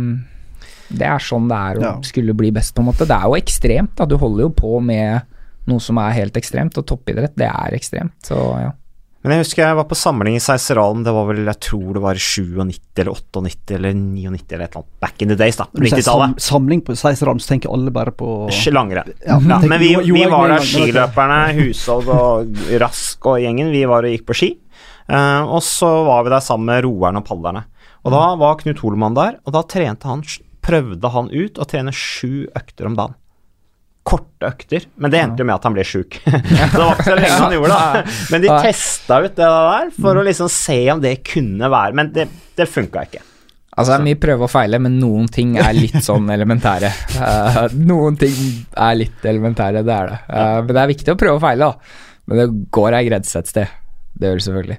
Det er sånn det er å Ja. skulle bli best, på en måte. Det er jo ekstremt, da. Du holder jo på med noe som er helt ekstremt, og toppidrett, det er ekstremt, så ja. Men jeg husker jeg var på samling i Seiseralen, det var vel, jeg tror det var i 97 eller 98 eller 99 eller et eller annet. Back in the days, da. Når du sier 90-tallet. samling på Seiseralen, så tenker alle bare på Langrenn. Ja, Ja, men vi, vi var der, skiløperne, Hushovd og Rask og gjengen, vi var og gikk på ski. Uh, og så var vi der sammen med roerne og padlerne. Og da var Knut Holmann der, og da trente han, prøvde han ut å trene sju økter om dagen. Korte økter, men det endte jo med at han ble sjuk. så det var ikke så lenge han gjorde det. Men de testa ut det der for å liksom se om det kunne være Men det, det funka ikke. Altså, det er mye prøve og feile, men noen ting er litt sånn elementære. Uh, noen ting er litt elementære, det er det. Uh, men det er viktig å prøve og feile, da. Men det går ei grense et sted. Det gjør det selvfølgelig.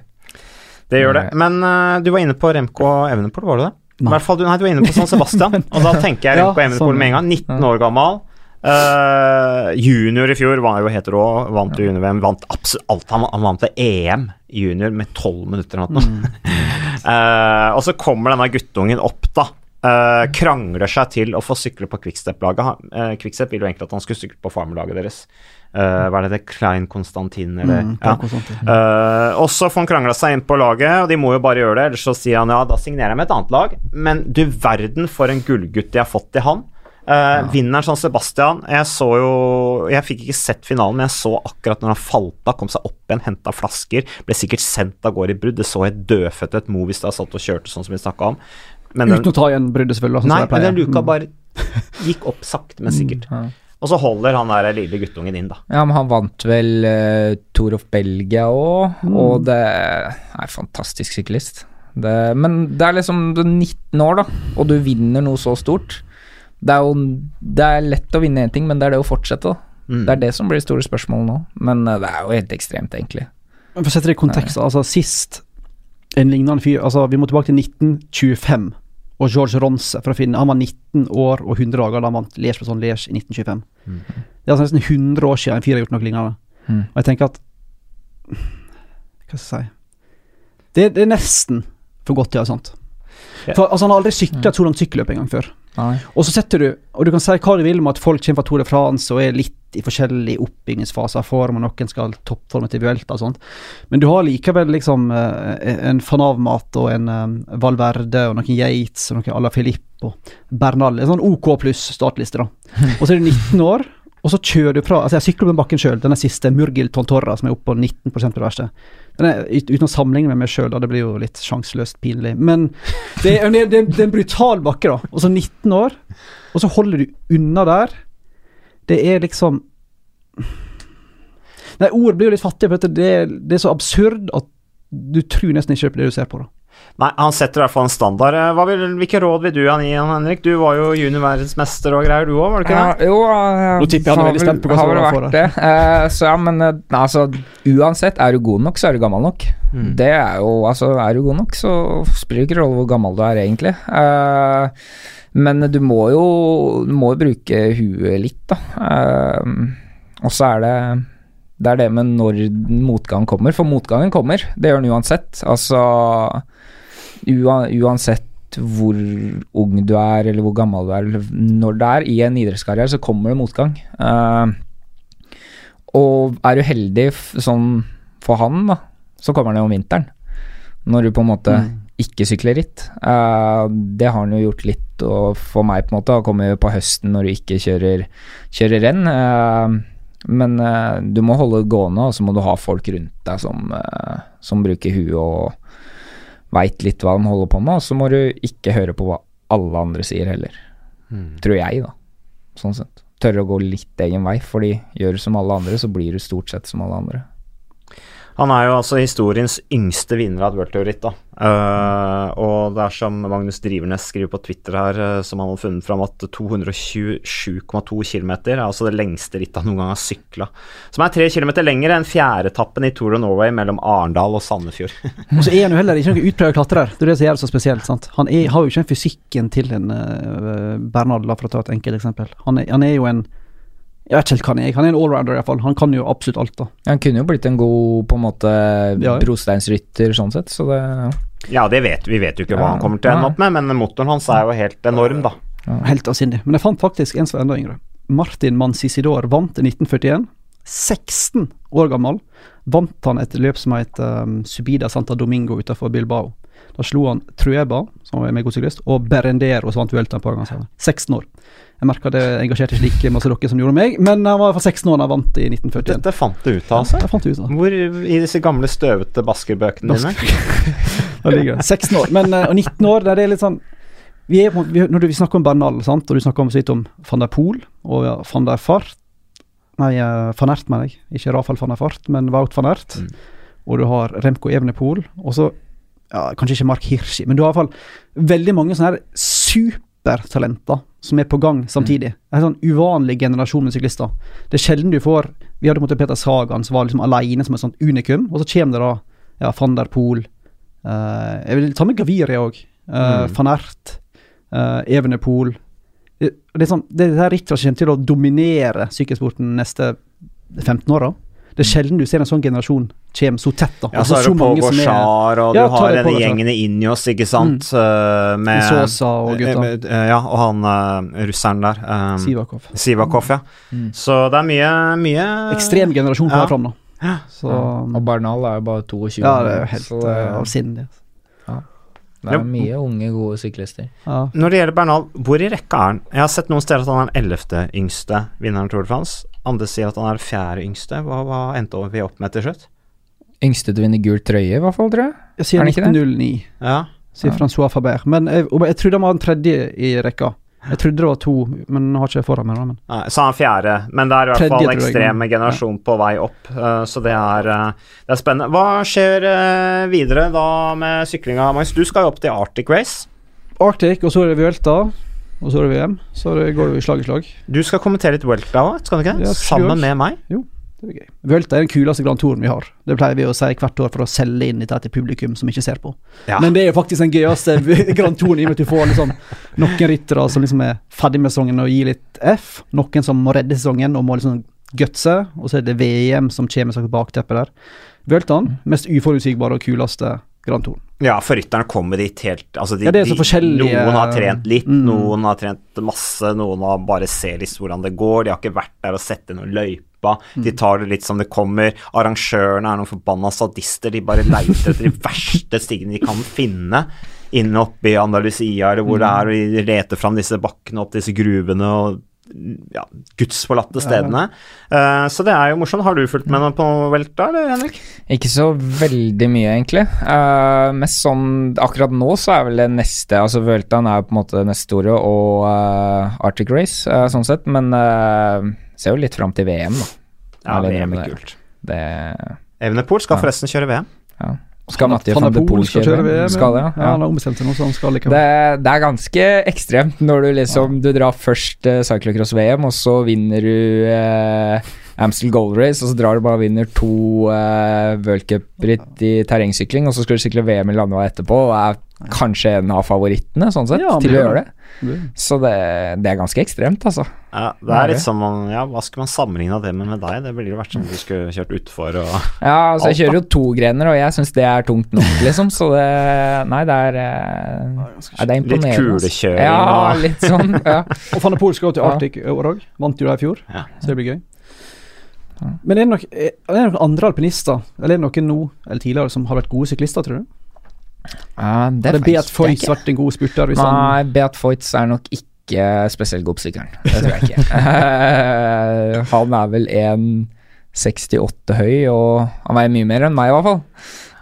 Det gjør det. Men uh, du var inne på Remco Evenepool, var du det? I hvert fall, du, nei, du var inne på San Sebastian, og da tenker jeg Ja, Remco Evenepool sånn. med en gang. 19 år gammel. Eh, junior i fjor var jo helt rå, vant junior-VM, vant absolutt alt. Han, han vant til EM junior med 12 minutter eller noe. Eh, og så kommer denne guttungen opp, da. Uh, krangler seg til å få sykle på Quickstep-laget. Eh, Quickstep ville jo egentlig at han skulle sykle på farmerlaget deres. Hva er det det? Klein Konstantin, eller? Mm, ja. ja. Eh, og så får han krangla seg inn på laget, og de må jo bare gjøre det. Ellers så sier han ja, da signerer jeg med et annet lag. Men du verden for en gullgutt de har fått i han. Uh, Vinneren San Sebastian Jeg så jo Jeg fikk ikke sett finalen, men jeg så akkurat når han falt av, kom seg opp igjen, henta flasker, ble sikkert sendt av gårde i brudd. Det så helt dødfødt ut. Movistar satt og kjørte sånn som vi snakka om. Men den, Uten å ta igjen bruddet, selvfølgelig. sånn nei, men den luka Mm. bare gikk opp sakte, men sikkert. Ja. Og så holder han der lille guttungen inn, da. Ja, men han vant vel uh, Tour of Belgia òg, og det er fantastisk syklist. Det, men det er liksom er 19 år, da, og du vinner noe så stort. Det er jo det er lett å vinne én ting, men det er det å fortsette, da. Mm. Det er det som blir det store spørsmålet nå. Men eh, det er jo helt ekstremt, egentlig. Men For å sette det i kontekst, altså sist en lignende fyr altså Vi må tilbake til 1925 og George Ronse for å finne Han var 19 år og 100 dager da han vant Liège på sånn Liège i 1925. Det er altså nesten 100 år siden en fyr har gjort noe lignende. Mm. Og jeg tenker at Hva skal jeg si Det, det er nesten for godt til å være sant. For, altså, han har aldri sykla et så langt sykkelløp en gang før. Nei. Og så setter du Og du kan si hva du vil om at folk kommer fra Tour de France og er litt i forskjellige oppbyggingsfaser av form, og noen skal toppforme til Vuelta og sånt, men du har likevel liksom eh, en Fanavmat og en eh, Valverde og noen Yates og noen Ala la Filip og Bernal. En sånn OK pluss startliste, da. Og så er du 19 år, og så kjører du fra Altså, jeg sykler opp den bakken sjøl, denne siste Murgil Tontorra, som er oppe på 19 på det verste. Uten å sammenligne med meg sjøl, det blir jo litt sjanseløst pinlig. Men det er, det, det er en brutal bakke, da. Og så 19 år, og så holder du unna der. Det er liksom Nei, ord blir jo litt fattige, for det, det er så absurd at du tror nesten ikke på det du ser på. da. Nei, han setter i hvert fall en standard. Eh, Hva vil, hvilke råd vil du han gi, han, Henrik? Du var jo juniorverdensmester og greier, du òg, var du ikke Ja, det? jo, jeg, Nå tipper jeg han er har veldig vel- spent på hva som var vært det. Uh, så ja, men uh, altså, uansett, er du god nok, så er du gammel nok. Mm. Det er jo Altså, er du god nok, så spiller det ikke rolle hvor gammel du er, egentlig. Uh, men du må jo Du må jo bruke huet litt, da. Eh, og så er det det er det med når motgang kommer, for motgangen kommer. Det gjør den uansett. Altså Uansett hvor ung du er, eller hvor gammel du er, når det er i en idrettskarriere, så kommer det motgang. Uh, og er du heldig sånn for han, da, så kommer han jo om vinteren. Når du på en måte ikke sykler ritt. Uh, det har han jo gjort litt og for meg, på en måte. Å komme på høsten når du ikke kjører, kjører renn. Eh, men uh, du må holde det gående, og så må du ha folk rundt deg som, uh, som bruker huet og veit litt hva de holder på med. Og så må du ikke høre på hva alle andre sier heller. Mm. Tror jeg, da. Sånn sett. Tørre å gå litt egen vei, fordi gjør du som alle andre, så blir du stort sett som alle andre. Han er jo altså historiens yngste vinner av et World Tour-ritt, da. Eh, og det er som Magnus Drivernes skriver på Twitter her, eh, som han har funnet fram, at 227,2 km er altså det lengste rittet han noen gang har sykla. Som er tre kilometer lenger enn fjerdeetappen i Tour of Norway mellom Arendal og Sandefjord. Og så er han jo heller ikke noen utprøvd klatrer. Det er det som gjør det så spesielt. sant? Han er, har jo ikke den fysikken til en uh, Bernhard la for å ta et enkelt eksempel. Han er, han er jo en Jeg vet ikke helt hva han er. Han er en allrounder, iallfall. Han kan jo absolutt alt, da. Han kunne jo blitt en god på en måte Ja. brosteinsrytter sånn sett, så det ja, det vet vi vet jo ikke hva Ja, han kommer til å ende opp med, men motoren hans er jo helt enorm, da. Helt avsindig. Men jeg fant faktisk en som var enda yngre. Martin Mancisidor vant i 1941. 16 år gammel vant han et løp som het um, Subida Santa Domingo utenfor Bilbao. Da slo han Trueba, som var en god syklist, og Berendero, som vant Vuelta et par ganger senere. 16 år. Jeg merka det engasjerte ikke like masse dere som gjorde meg, men han var i hvert fall 16 år da han vant i 1941. Dette fant du ut av, altså? Ja, fant ut av. Hvor i disse gamle, støvete Basker-bøkene dine? Da ligger det. 16 år. Men, eh, og 19 år, det er litt sånn vi er, vi, Når vi snakker om Bernal, sant, og du snakker om, så vidt om van der Pool og ja, van der Fart Nei, eh, van Ert, mener jeg. Ikke Rafael van der Fart, men Wout van Ert. Mm. Og du har Remco Evenepool. Og så ja, Kanskje ikke Mark Hirschi, men du har i hvert fall veldig mange sånne her supertalenter som er på gang samtidig. En sånn uvanlig generasjon med syklister. Det er sjelden du får Vi hadde måte Peter Sagan som var liksom alene som et sånt unikum, og så kommer det da ja, van der Poel uh, Jeg vil ta med Gaviria òg. Uh, Mm. Van Ert, uh, Evenepool det, det er sånn, det er rittet som kommer til å dominere sykkelsporten neste 15 åra. Det er sjelden du ser en sånn generasjon komme så tett. da. Ja, Altså, så er det Pogacar, og Ja, du har denne gjengen i Injos, ikke sant, Mm. med Sosa og gutta. eh, med- eh, Ja, og han eh, russeren der. Um, Sivakov. Sivakov, ja. Mm. Så det er mye, mye Ekstrem generasjon kommer Ja. fram. Ja. Så Og Bernal er jo bare 22. Ja, det er jo helt så det, uh, avsindig. det er mye unge, gode syklister. Ja. Når det gjelder Bernal, hvor i rekka er han? Jeg har sett noen steder at han er den ellevte yngste vinneren Tour de France. Andre sier at han er fjerde yngste. Hva, hva endte vi opp med til slutt? Yngste til å vinne gul trøye, i hvert fall, tror jeg. Jeg sier Er det ikke det? 1909, Ja. sier Ja. Francois Faber. Men jeg, jeg trodde han var den tredje i rekka. Jeg trodde det var to, men har ikke foran meg. Men. Nei, så han er fjerde, men det er i hvert fall en ekstrem generasjon på vei opp, eh, så det er, eh, det er spennende. Hva skjer eh, videre da med syklinga, Magnus? Du skal jo opp til Arctic Race. Arctic, og så er det Vuelta, og så er det VM. Så det går jo i slag i slag. Du skal kommentere litt Welta òg, skal du ikke? Ja, Sammen med meg. Jo, Det blir gøy. Welta er den kuleste Grand Touren vi har. Det pleier vi å si hvert år for å selge inn dette til publikum som ikke ser på. Ja. Men det er jo faktisk den gøyeste Grand Touren, i og med at du får liksom noen ryttere som liksom er ferdig med sesongen og gir litt F. Noen som må redde sesongen og må liksom gutse, og så er det VM som kommer som et bakteppe der. Vueltaen, mest uforutsigbare og kuleste Grand Touren. Ja, for rytterne kommer dit helt altså de, Ja, det er så de- Noen har trent litt, Mm. noen har trent masse, noen har bare ser litt hvordan det går. De har ikke vært der og sett inn noen løypa. Mm. De tar det litt som det kommer. Arrangørene er noen forbanna sadister. De bare leiter etter de verste stigene de kan finne. Inne oppe i Andalusia eller hvor det Mm. er, og de leter fram disse bakkene opp disse gruvene og ja, gudsforlatte stedene. Eh, så det er jo morsomt. Har du fulgt med noe på Velta, eller Henrik? Ikke så veldig mye, egentlig. Uh, mest sånn Akkurat nå så er vel det neste Altså Vueltaen er på en måte neste store, og uh, Arctic Race, sånn sett. Men uh, ser jo litt fram til VM, da. Ja, VM er det. kult. Det Evenepool skal Ja. forresten kjøre VM. ja. Skal Mathieu Van der Poel kjøre VM. Skal ja. ja. Han har ombestemt seg nå, så han skal likevel. Det, det er ganske ekstremt når du liksom Du drar først uh, cyclocross-VM, og så vinner du uh, Amstel Gold Race, og så drar du bare og vinner to uh, World Cup-ritt i terrengsykling, og så skal du sykle VM i landevei etterpå, og er kanskje en av favorittene, sånn sett, Ja, til å gjøre det. Så det, det er ganske ekstremt, altså. Ja, det er litt som om Ja, hva skulle man sammenligna det med med deg? Det ville jo vært som om du skulle kjørt utfor og Ja, altså jeg kjører jo to grener, og jeg syns det er tungt nok, liksom, så det Nei, det er eh, det er Litt imponerende. altså. kulekjøring Ja, og litt sånn. Ja. Og Van der Poel skal jo til Arctic år òg. Vant jo det i fjor, Ja. så det blir gøy. Men er det, nok, er det noen andre alpinister, eller er det noen nå eller tidligere, som har vært gode syklister, tror du? Ja, det Hadde det Beat Foyts vært en god spurter? Hvis Nei, Beat Foyts er nok ikke spesielt god på sykkelen. Det tror jeg ikke. han er vel 1,68 høy, og han veier mye mer enn meg, i hvert fall.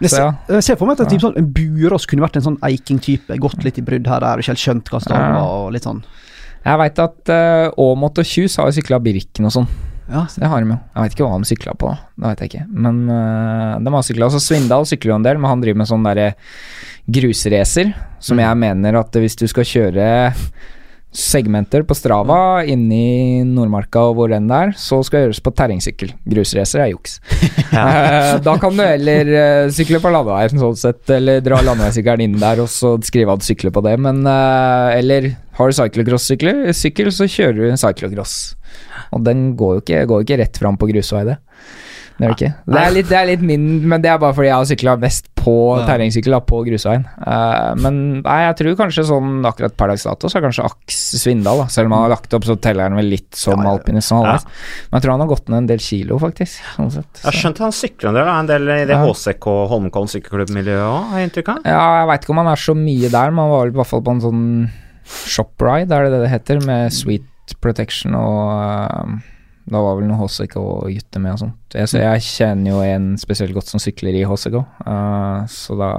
Så ja. jeg ser for meg at type sånn, en Burås kunne vært en sånn Eiking-type. Gått litt i brudd her og ikke helt skjønt hva Ja. var, og litt sånn. Jeg veit at uh, Aamodt og Kjus har jo sykla Birken og sånn. Ja, Det har de jo. Jeg veit ikke hva de sykla på. Det vet jeg ikke. Men uh, de har sykla. Altså Svindal sykler jo en del, men han driver med sånn derre grusracer, som Mm. jeg mener at hvis du skal kjøre segmenter på Strava inni Nordmarka og hvor enn det er, så skal det gjøres på terrengsykkel. Grusracer er juks. Ja. da kan du heller eh, sykle på landeveien, sånn sett, eller dra landeveissykkelen inn der og så skrive at du sykler på det, men eh, Eller har du cyclocross-sykkel, sykkel, så kjører du en cyclocross. Og den går jo ikke, går jo ikke rett fram på grusvei, det. Det er det ikke. Det er litt, det er litt min, men det er bare fordi jeg har sykla mest på Ja. terrengsykkel, på grusveien. Uh, men nei, jeg tror kanskje sånn akkurat per dags dato så er kanskje Aks Svindal, da. Selv om han har lagt opp, så teller han vel litt som Ja, ja. alpinist. Ja. Men jeg tror han har gått ned en del kilo, faktisk. Sånn sett. Jeg har Så. skjønt at han sykler en del, da. en del i det. HCK Holmenkollen sykkelklubbmiljøet òg, har jeg inntrykk av. Ja, jeg veit ikke om han er så mye der, men han var vel i hvert fall på en sånn shopride, er det det det heter, med Sweet Protection og eh, Da var vel noe HCK og gutter med og sånt. Jeg, så jeg kjenner jo en spesielt godt som sykler i HCK, uh, så da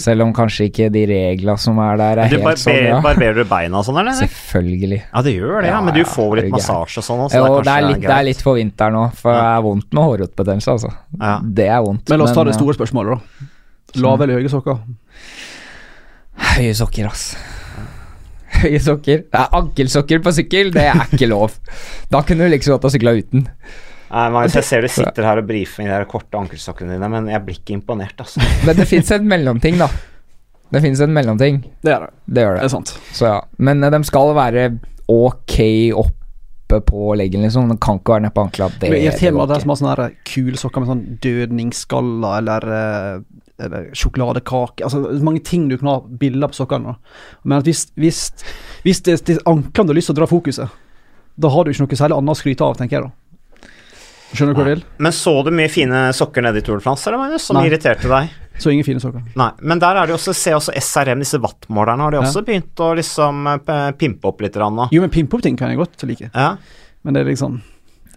Selv om kanskje ikke de reglene som er der, er Du helt sånn, ja. barberer du beina og sånn, eller? Selvfølgelig. Ja, det gjør det, ja. Men du får jo litt massasje og sånn også, så Jo, det er det er, litt, det er litt for vinteren nå, for det er vondt med hårrotbetennelse, altså. Ja. Det er vondt. Men la oss ta det eh, store spørsmålet, da. Lave eller høye sokker? Høye sokker, ass. Høye sokker. Det er ankelsokker på sykkel, det er ikke lov. Da kunne du like så godt ha sykla uten. Nei, Magnus, jeg ser du sitter her og brifer med de der korte ankelsokkene dine, men jeg blir ikke imponert, altså. Men det fins en mellomting, da. Det fins en mellomting. Det er det. Det gjør Det det. er sant. Så ja. Men eh, de skal være ok oppe på leggen, liksom. De kan ikke være nede på ankla. Det, Det er meg det at ikke. som har sånne kule sokker med sånn dødningsskaller eller, eh, eller sjokoladekake Altså mange ting du kan ha bilder på sokkene. Men at hvis, hvis, hvis det, det er anklene du har lyst til å dra fokuset, da har du ikke noe særlig annet å skryte av, tenker jeg da. Skjønner du hva jeg vil? Men så du mye fine sokker nede i Tour de France, eller, Magnus, som Nei. irriterte deg? Så ingen fine sokker. Nei, men der er det også, se også SRM, disse wattmålerne, har de Ja. også begynt å liksom eh, pimpe opp litt Rann. Jo, men pimpe-opp-ting kan jeg godt like. Ja. Men det er liksom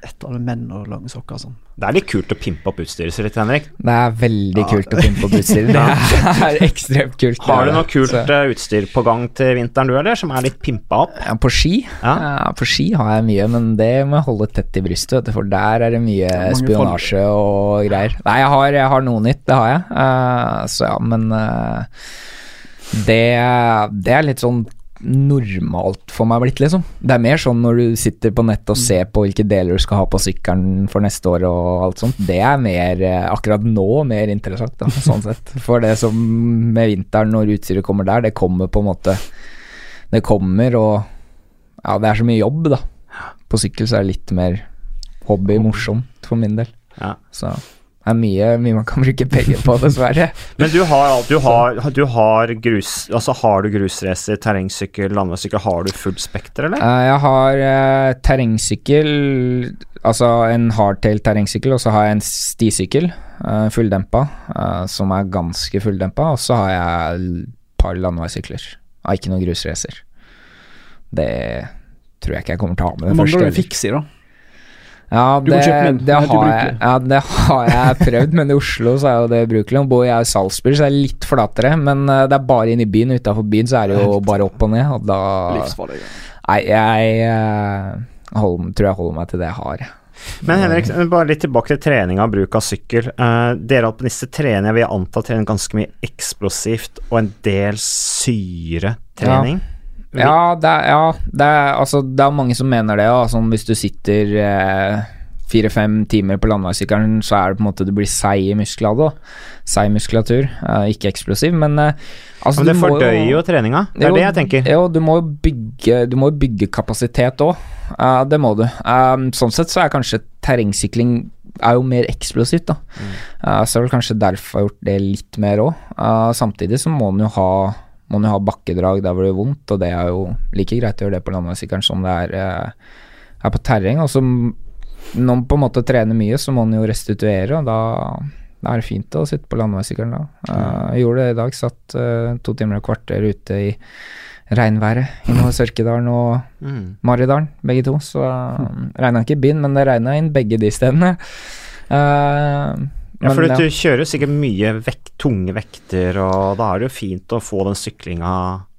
ett av menn og lange sokker og sånn. Det er litt kult å pimpe opp utstyret sitt Henrik. Det er veldig Ja. kult å pimpe opp utstyret. Det er ekstremt kult. Har du noe kult Så- eh, utstyr på gang til vinteren, du, eller, som er litt pimpa opp? Ja, på ski? Ja. Ja. på ski har jeg mye, men det må jeg holde tett i brystet, for der er det mye spionasje og greier. Nei, jeg har, jeg har noe nytt, det har jeg. Uh, så ja, men uh, det, det er litt sånn normalt for meg blitt, liksom. Det er mer sånn når du sitter på nettet og ser på hvilke deler du skal ha på sykkelen for neste år og alt sånt. Det er mer, eh, akkurat nå, mer interessant, da, sånn sett. For det som med vinteren, når utstyret kommer der, det kommer på en måte Det kommer, og ja, det er så mye jobb, da. På sykkel så er det litt mer hobby morsomt for min del. Ja. Så det er mye, mye man kan bruke penger på, dessverre. Men du har, alt- du har, du har grus Altså har du grusracer, terrengsykkel, landeveissykkel, har du fullt spekter, eller? Eh, jeg har eh, terrengsykkel, altså en hardtail terrengsykkel, og så har jeg en stisykkel, eh, fulldempa, eh, som er ganske fulldempa, og så har jeg et par landeveissykler. Har ikke noen grusracer. Det tror jeg ikke jeg kommer til å ha med den Mangler første. du en heller. da? Ja, det, det, har jeg, ja, det har jeg prøvd, men i Oslo så er jo det ubrukelig. Nå bor jeg i Salzburg, så det er litt flatere, men eh, det er bare inn i byen. Utafor byen så er det jo bare opp og ned, og da Nei, jeg hold, tror jeg holder meg til det jeg har. Men Henrik, bare litt tilbake til treninga og bruk av sykkel. Uh, dere alpinister trener, jeg vil anta, trener ganske mye eksplosivt og en del syretrening. Ja, det er, ja, det er, altså, det er mange som mener det. Ja. Sånn, hvis du sitter eh, fire-fem timer på landeveissykkelen, så er det på en måte du blir seig i musklene. Seig muskulatur, eh, ikke eksplosiv, men eh, altså, Men det fordøyer jo treninga. Det er Jo, det jeg tenker. Jo, du må bygge, du må bygge kapasitet òg. det må du. Um, sånn sett så er kanskje terrengsykling er jo mer eksplosivt, da. Uh, så er det vel kanskje derfor jeg har gjort det litt mer òg. samtidig så må den jo ha må man jo ha bakkedrag der hvor det gjør vondt, og det er jo like greit å gjøre det på landeveissykkelen som det er, eh, er på terreng. Og så når man på en måte trener mye, så må man jo restituere, og da, da er det fint å sitte på landeveissykkelen da. Eh, jeg gjorde det i dag, satt uh, to timer og et kvarter ute i regnværet i Sørkedalen og Mm. Maridalen, begge to. Så uh, regna ikke i byen, men det regna inn begge de stedene. Eh, Ja, for du kjører jo sikkert mye vekt, tunge vekter, og da er det jo fint å få den syklinga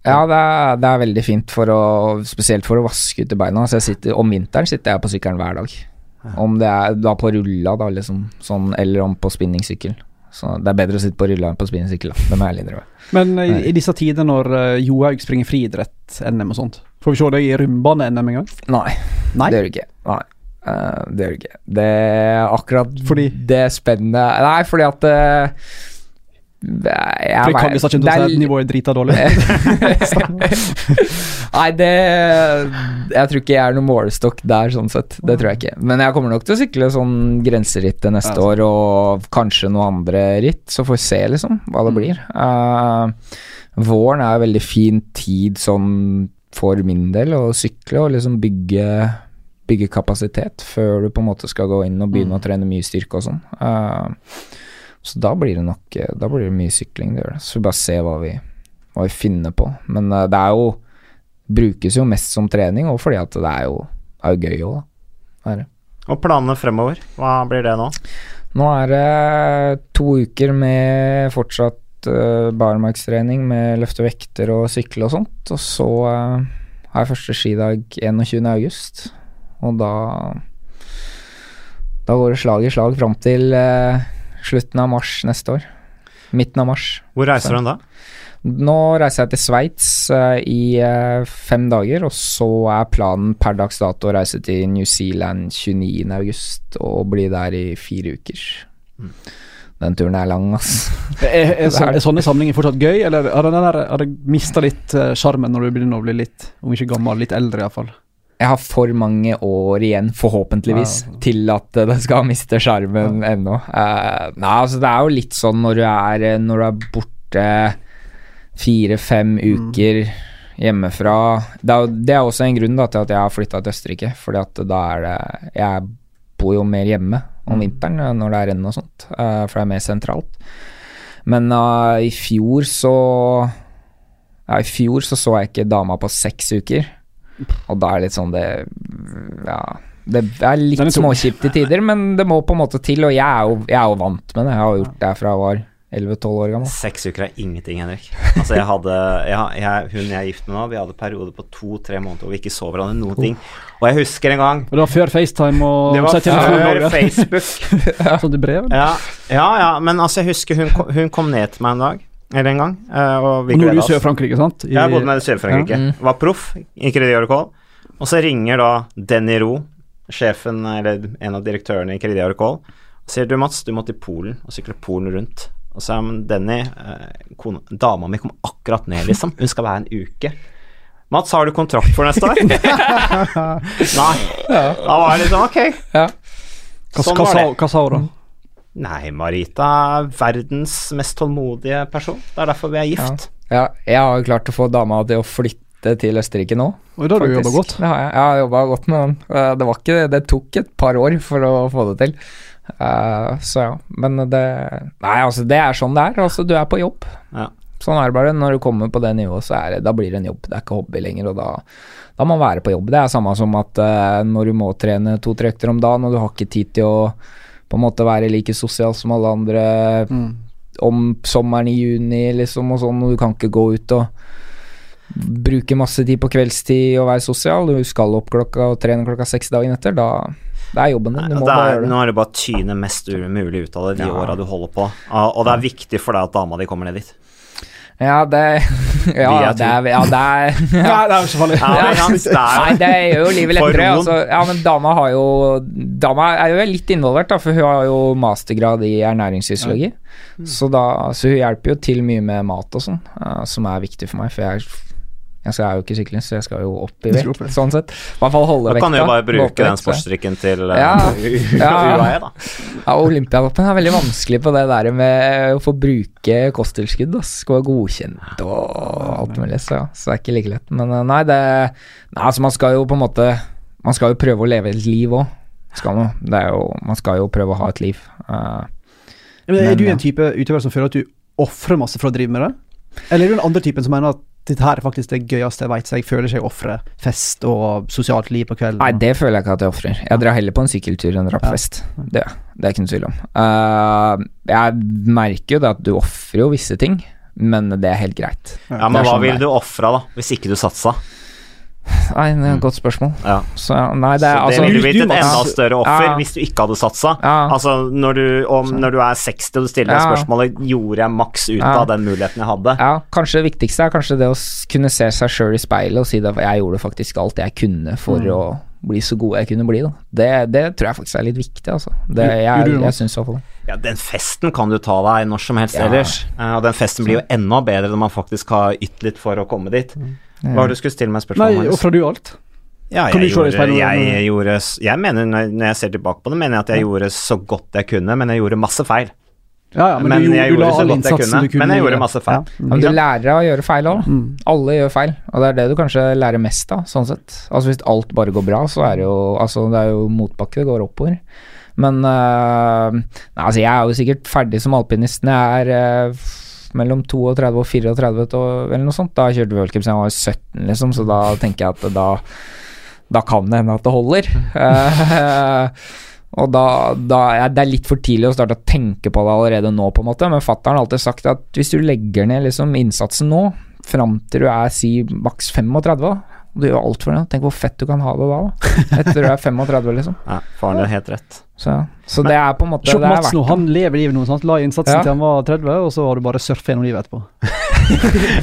Ja, det er, det er veldig fint, for å, spesielt for å vaske ut i beina. Så jeg sitter, om vinteren sitter jeg på sykkelen hver dag. Om det er da på rulla, da, liksom, sånn, eller om på spinningsykkel. Så det er bedre å sitte på rulla enn på spinningsykkel, da. Det må jeg ærlig innrømme. Men i, i disse tider når uh, Johaug springer friidrett-NM og sånt, får vi se deg i rumbane-NM en gang? Nei, Nei? det gjør vi ikke. Nei. Eh, det gjør det ikke. Det er akkurat Fordi? det spennende Nei, fordi at uh, jeg, For jeg har si at nivået er drita dårlig. Nei, det Jeg tror ikke jeg er noen målestokk der, sånn sett. Det tror jeg ikke. Men jeg kommer nok til å sykle sånn grenseritt til neste Ja, år, og kanskje noen andre ritt. Så får vi se, liksom, hva det blir. Uh, våren er en veldig fin tid sånn for min del å sykle og liksom bygge Bygge kapasitet før du på en måte skal gå inn og begynne å trene mye styrke og sånn. Uh, så da blir det nok eh, Da blir det mye sykling, det gjør det. Så vi bare se hva vi, hva vi finner på. Men uh, det er jo Brukes jo mest som trening, og fordi at det er jo, er jo gøy òg, da. Det. Og planene fremover, hva blir det nå? Nå er det to uker med fortsatt uh, barmarkstrening med løfte vekter og sykle og sånt. Og så uh, har jeg første skidag 21. og da Da går det slag i slag fram til eh, slutten av mars neste år. Midten av mars. Hvor reiser Så- du da? Nå reiser jeg til Sveits eh, i eh, fem dager, og så er planen per dags dato å reise til New Zealand 29. august og bli der i fire uker. Den turen er lang, ass. er, er, Så er sånne samlinger fortsatt gøy, eller har det, mista litt eh, sjarmen når du begynner å bli litt, om ikke gammel, litt eldre iallfall? Jeg har for mange år igjen, forhåpentligvis, Ja. til at eh, det skal miste sjarmen ennå. Uh, nei, altså det er jo litt sånn når du er, eh, når du er borte fire-fem uker hjemmefra det er, det er også en grunn da, til at jeg har flytta til Østerrike, fordi at da er det Jeg bor jo mer hjemme om vinteren eh, når det er renn og sånt, uh, for det er mer sentralt. Men uh, i fjor så Ja, i fjor så så jeg ikke dama på seks uker. Og da er det litt sånn det Ja. Det er litt småkjipt i tider, men det må på en måte til. Og jeg er jo, jeg er jo vant med det. Jeg har gjort det fra jeg var 11-12 år gammel. Seks uker er ingenting, Henrik. Altså, jeg hadde jeg, jeg, Hun jeg er gift med nå, vi hadde perioder på to-tre måneder hvor vi ikke så hverandre noen ting. Og jeg husker en gang det var før FaceTime og Det var før ja. Facebook. Brev? Ja, ja, ja, men altså, jeg husker hun, hun kom ned til meg en dag, eller en gang, eh, og vi Og i. Sør-Frankrike, sant? I, Jeg bodde med i Sør-Frankrike. Ja. Var proff i Crédit Agricole. Og så ringer da Denny Roe, sjefen, eller en av direktørene i Crédit Agricole, og sier du Mats, du må til Polen og sykle Polen rundt. Og så er men Denny, eh, kone, dama mi kom akkurat ned, liksom. Hun skal være en uke. Mats, har du kontrakt for neste år? Nei. Da var det liksom ok. Ja. Hva, Sånn hva, var det. hva sa hun da? Nei, Marita er verdens mest tålmodige person. Det er derfor vi er gift. Ja, jeg har jo klart å få dama til å flytte til Østerrike nå. Og da har du faktisk. jobba godt. Ja, jeg. Jeg har jobba godt med den. Eh, Det, var ikke, det tok et par år for å få det til. Uh, så ja, men det Nei, altså, det er sånn det er. Altså, du er på jobb. Ja. Sånn er det bare. Når du kommer på det nivået, så er det, da blir det en jobb. Det er ikke hobby lenger, og da, da må man være på jobb. Det er samme som at uh, når du må trene to-tre økter om dagen, og du har ikke tid til å på en måte være like sosial som alle andre Mm. om sommeren i juni, liksom, og sånn, og du kan ikke gå ut og bruke masse tid på kveldstid og være sosial. Du skal opp klokka og trene klokka seks dagen etter. Da det er jobben din. Du må det bare er, gjøre det. nå er det bare å tyne mest mulig ut av det de Ja. åra du holder på. Og det er viktig for deg at dama di kommer ned dit. Ja, det Ja, det er Ja, det er Nei, det er jo ikke farlig. Ja, Nei, det gjør jo livet lettere. Altså, ja, men dama har jo Dama er jo litt involvert, da, for hun har jo mastergrad i ernæringsfysiologi. Så, da, så hun hjelper jo til mye med mat og sånn, uh, som er viktig for meg. For jeg, jeg er jo ikke syklist, så jeg skal jo opp i vekt, sånn sett. I hvert fall holde Da vekta. kan du jo bare bruke den sportsdrikken til Ja. Ja. UAE, da. Ja, Olympiatoppen er veldig vanskelig på det der med å få bruke kosttilskudd. Skal være godkjent og alt mulig, så, så det er ikke like lett. Men eh, nei, det nei, altså Man skal jo på en måte Man skal jo prøve å leve et liv òg. Skal man. Det er jo, man skal jo prøve å ha et liv. Uh, men, men er du en type utøver som føler at du ofrer masse for å drive med det? Eller er du den andre typen som mener at dette her er faktisk det gøyeste jeg vet, så jeg føler ikke jeg ofrer fest og sosialt liv på kvelden? nei, det føler jeg ikke at jeg ofrer. Jeg drar heller på en sykkeltur enn drar på Ja. fest. Det, det er ikke noe tvil om. Uh, jeg merker jo det at du ofrer jo visse ting, men det er helt greit. Ja, men hva sånn ville du ofra, da, hvis ikke du satsa? Nei, det er et godt spørsmål. Ja. Så nei, det er Så altså det ville blitt et enda større offer Ja. hvis du ikke hadde satsa. Ja. Altså, når du, om, når du er 60 og du stiller deg spørsmålet Gjorde jeg maks ut av den muligheten jeg hadde? Ja, kanskje det viktigste er kanskje det å kunne se seg sjøl i speilet og si at jeg gjorde faktisk alt jeg kunne for å bli så god jeg kunne bli. Det, det tror jeg faktisk er litt viktig, altså. Det, jeg, jeg jeg syns i hvert fall det. Ja, Den festen kan du ta deg når som helst ellers. Eh, og den festen blir jo enda bedre når man faktisk har ytt litt for å komme dit. Hva var det du skulle stille meg spørsmål om? Nei, ofra du alt? Ja, jeg gjorde, speilet? jeg, gjorde Jeg mener, når jeg ser tilbake på det, mener jeg at jeg gjorde så godt jeg kunne, men jeg gjorde masse feil. Ja, ja, men, Men du, jeg du gjorde la så all godt jeg innsatsen kunne, du kunne. men jeg gjorde masse feil. Ja. Men du lærer av å gjøre feil òg. Mm. Alle gjør feil, og det er det du kanskje lærer mest av, sånn sett. Altså Hvis alt bare går bra, så er det jo Altså, det er jo motbakke, det går oppover. Men uh, Nei, altså, jeg er jo sikkert ferdig som alpinist når jeg er øh, mellom 32 og 34 og- eller noe sånt. Da kjørte vi worldcup siden jeg var 17, liksom, så da tenker jeg at da da kan det hende at det holder. Uh, og da, da er det litt for tidlig å starte å tenke på det allerede nå, på en måte. Men fatter'n har alltid sagt at hvis du legger ned liksom innsatsen nå, fram til du er si maks 35, da, og du gjør alt for det, tenk hvor fett du kan ha det da, da. Etter du er 35, liksom. Ja, faren din har helt rett. Så, så det er på en måte Se det på er Mats nå, han lever livet nå. Sant? La innsatsen Ja. til han var 30, og så har du bare surfa gjennom livet etterpå.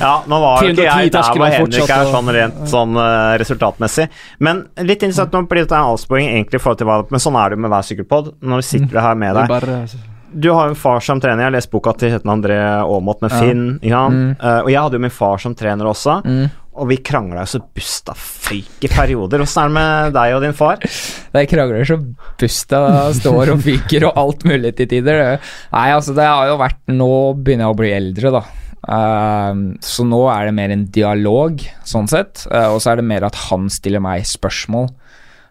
Ja, nå var jo ikke jeg der hvor Henrik er sånn rent sånn uh, resultatmessig. Men litt interessant nå blir dette en avsporing egentlig i forhold til hva Men sånn er det jo med hver sykkelpod. Når vi sitter her med er deg Du har jo en far som trener. Jeg har lest boka til Kjetil André Aamodt med Finn. Ja. Mm. Uh, og jeg hadde jo min far som trener også. Mm. Og vi krangla jo så busta føyk i perioder. Åssen er det med deg og din far? Det krangler så busta står og fyker og alt mulig til tider. Nei, altså det har jo vært Nå begynner jeg å bli eldre, da. Ehm, så nå er det mer en dialog, sånn sett. Eh, og så er det mer at han stiller meg spørsmål,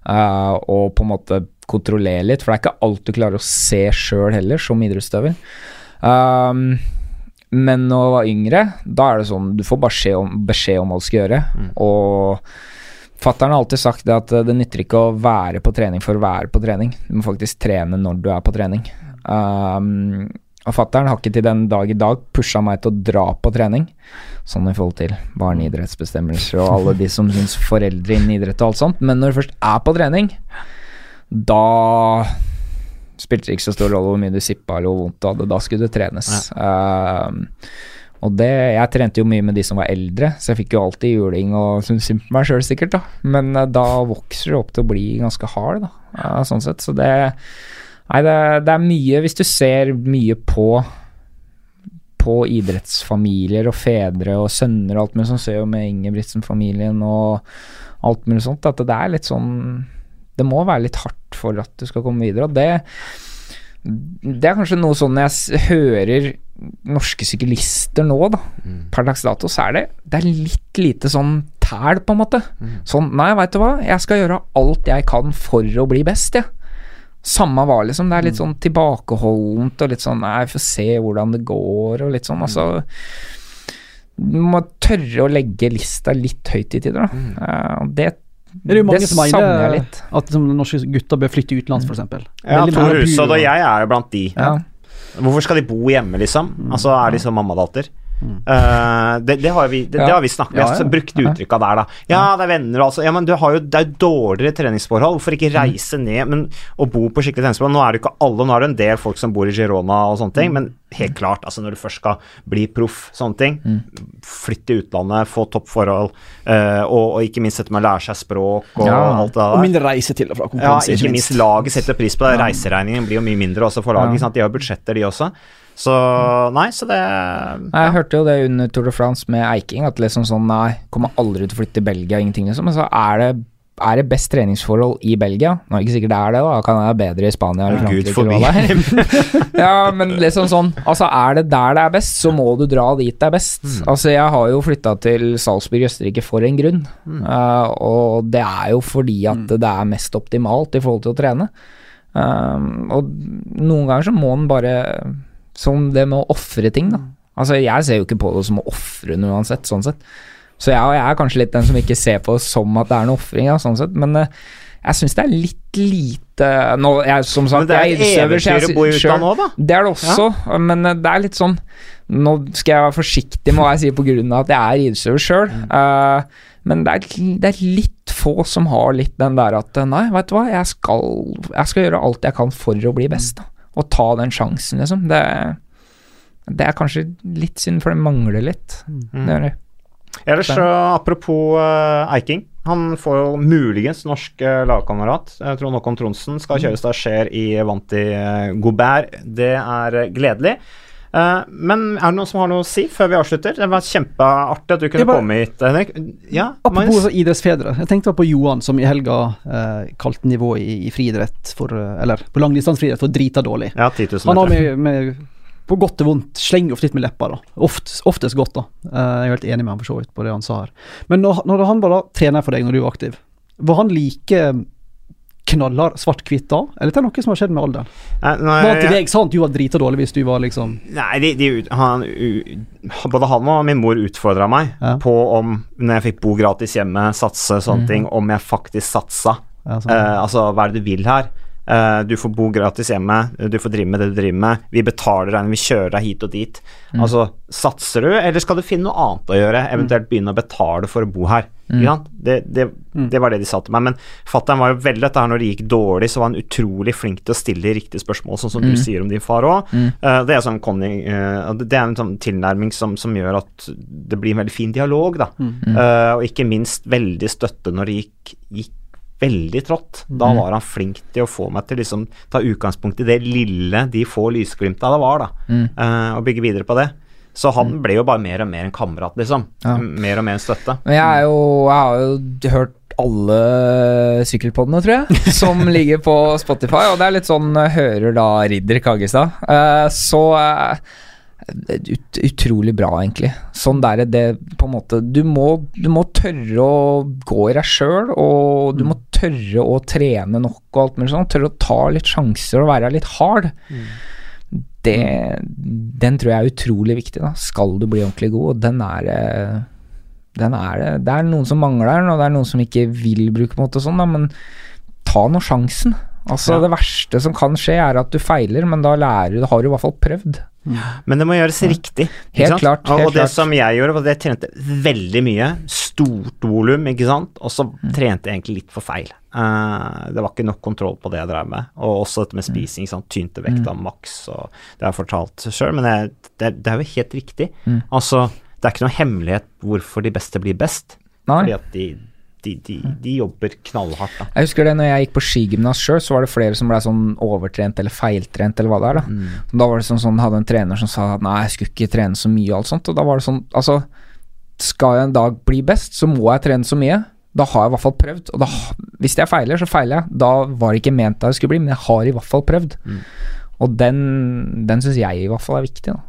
eh, og på en måte kontrollerer litt. For det er ikke alt du klarer å se sjøl heller, som idrettsutøver. Um, men når jeg var yngre, da er det sånn du får beskjed om, beskjed om hva du skal gjøre. Og Fattern har alltid sagt det at eh, det nytter ikke å være på trening for å være på trening. Du må faktisk trene når du er på trening. Um, og fattern har ikke til den dag i dag pusha meg til å dra på trening. Sånn i forhold til barneidrettsbestemmelser og alle de som syns foreldre innen idrett og alt sånt. Men når du først er på trening, da spilte det ikke så stor rolle hvor mye du sippa eller hvor vondt du hadde. Da skulle det trenes. Um, og det, jeg trente jo mye med de som var eldre, så jeg fikk jo alltid juling og syntes synd på meg sjøl, sikkert. da Men uh, da vokser du opp til å bli ganske hard, da, Uh, sånn sett. Så det Nei, det, det er mye Hvis du ser mye på på idrettsfamilier og fedre og sønner og alt mulig sånt, ser jo med Ingebrigtsen-familien og alt mulig sånt, at det er litt sånn Det må være litt hardt for at du skal komme videre, og det det er kanskje noe sånn jeg hører norske syklister nå, da, per dags dato, så er det, det er litt lite sånn tæl, på en måte. Sånn, nei, veit du hva, jeg skal gjøre alt jeg kan for å bli best, jeg. Samme hva, liksom. Det er litt sånn tilbakeholdent og litt sånn Nei, får se hvordan det går, og litt sånn. Altså Du må tørre å legge lista litt høyt i tider, da. Mm. Uh, det, Det er jo mange det som savner jeg mener litt. at som norske gutter bør flytte utenlands, f.eks. Ja, Tor Hushovd og jeg er jo blant de. Ja. Hvorfor skal de bo hjemme, liksom? Altså, er de som mammadatter? Eh, det, det har vi, det, det Ja. har vi snakket Ja, Vi ja. Brukte uttrykka der, da. Ja, det er venner og altså. Ja, men du har jo, det er dårligere treningsforhold. Hvorfor ikke reise ned men, og bo på skikkelig treningsforhold? Nå er det ikke alle, nå er det en del folk som bor i Girona og sånne ting, men helt klart, altså når du først skal bli proff, sånne ting, flytt til utlandet, få toppforhold, uh, og, og ikke minst dette med å lære seg språk og Ja. alt det Og der. mindre reise til og fra Ja, konkurranse. ikke minst laget setter pris på det. Reiseregningen blir jo mye mindre også for laget. Ja. De har budsjetter, de også. Så nei, så det ja. Jeg hørte jo det under Tour de France med Eiking, at liksom sånn Nei, kommer aldri til å flytte til Belgia, ingenting liksom. Men så er det, er det best treningsforhold i Belgia. Nå er det ikke sikkert det er det, da. Kan det være bedre i Spania eller Gud Frankrike forbi. det er. ja, men liksom sånn Altså, er det der det er best, så må du dra dit det er best. Altså, jeg har jo flytta til Salzburg i Østerrike for en grunn. Eh, og det er jo fordi at det er mest optimalt i forhold til å trene. Um, og noen ganger så må en bare Som det med å ofre ting, da. Altså, jeg ser jo ikke på det som å ofre noe uansett, sånn sett. Så jeg, jeg er kanskje litt den som ikke ser på det som at det er en ofring, ja, sånn sett. Men uh, jeg syns det er litt lite Nå, jeg, Som sagt, Men det er et eventyr å bo i utlandet òg, da. det er det også, men uh, det er litt sånn Nå skal jeg være forsiktig med hva jeg sier på grunn av at jeg er idrettsutøver sjøl, men det er, det er litt få som har litt den der at eh, Nei, vet du hva, jeg skal, jeg skal gjøre alt jeg kan for å bli best, da. Og ta den sjansen, liksom. Det, det er kanskje litt synd, for det mangler litt. Det er det. Ellers så apropos uh, Eiking. Han får jo muligens norsk uh, lagkamerat. Uh, Trond Håkon Tronsen skal kjøre stasjer i Vanti uh, Gobert. Det er eh, gledelig. Eh, men er det noen som har noe å si før vi avslutter? Det var kjempeartig at du kunne bare- komme hit, Henrik. Ja, Apropos idrettsfedre. Jeg tenkte på Johan som i helga eh, kalte nivået i, i friidrett for eh, Eller på langdistansefriidrett for drita dårlig. Ja, 10 000 Han har med, med på godt og vondt slenger ofte litt med leppa. da Oft, Oftest godt, da. Eh, jeg er helt enig med han for så vidt på det han sa her. Men når, når han var da trener for deg når du var aktiv, var han like knallhard svart-hvitt da? Eller det er noe som har skjedd med alderen? Nei, Var til deg sant, du var drita dårlig hvis du var liksom Nei, de, de, han, både han og min mor utfordra meg Ja. på om, når jeg fikk bo gratis hjemme, satse, sånne ting, om jeg faktisk satsa. ja, sånn. Eh, altså, hva er det du vil her? Eh, du får bo gratis hjemme, du får drive med det du driver med. Vi betaler deg, vi kjører deg hit og dit. Altså, satser du, eller skal du finne noe annet å gjøre? Eventuelt begynne å betale for å bo her. Ikke sant? Det, det, det var det de sa til meg. Men fatter'n var jo veldig dette her når det gikk dårlig, så var han utrolig flink til å stille riktige spørsmål, sånn som du sier om din far òg. det er sånn Conny eh, Det er en sånn tilnærming som, som gjør at det blir en veldig fin dialog, da. Uh, og ikke minst veldig støtte når det gikk, gikk veldig trått. Da var han flink til å få meg til liksom ta utgangspunkt i det lille, de få lysglimta det var, da. eh, og bygge videre på det. Så han ble jo bare mer og mer en kamerat, liksom. Ja. Mer og mer en støtte. Men jeg, jo, jeg har jo hørt alle sykkelpoddene, tror jeg, som ligger på Spotify. Og det er litt sånn hører da Ridder Kaggestad. Eh, så eh, ut, utrolig bra, egentlig. Sånn der er det på en måte Du må, du må tørre å gå i deg sjøl, og du må tørre å trene nok og alt mulig sånn. Tørre å ta litt sjanser og være litt hard. Det, den tror jeg er utrolig viktig, da. Skal du bli ordentlig god, og den er eh, den er det. Det er noen som mangler den, og det er noen som ikke vil bruke måte og sånn, da, men ta nå sjansen. Altså, Ja. det verste som kan skje, er at du feiler, men da lærer du, da har du i hvert fall prøvd. Men det må gjøres riktig. Helt klart, helt og det klart. som jeg gjorde, var at jeg trente veldig mye. Stort volum, ikke sant. Og så Mm. trente jeg egentlig litt for feil. Uh, det var ikke nok kontroll på det jeg drev med. Og også dette Mm. med spising. Sånn, tynte vekta maks. Og det har jeg fortalt sjøl, men jeg, det, det er jo helt riktig. Mm. Altså, det er ikke noe hemmelighet hvorfor de beste blir best. Nei. Fordi at de, de, de, de jobber knallhardt, da. Jeg husker det når jeg gikk på skigymnas sjøl, så var det flere som ble sånn overtrent eller feiltrent eller hva det er. Da Mm. Da var det sånn, sånn hadde en trener som sa at nei, jeg skulle ikke trene så mye og alt sånt. Og da var det sånn, altså Skal jeg en dag bli best, så må jeg trene så mye. da har jeg i hvert fall prøvd. Og da, hvis jeg feiler, så feiler jeg. Da var det ikke ment at jeg skulle bli, men jeg har i hvert fall prøvd. Mm. Og den, den syns jeg i hvert fall er viktig. Da.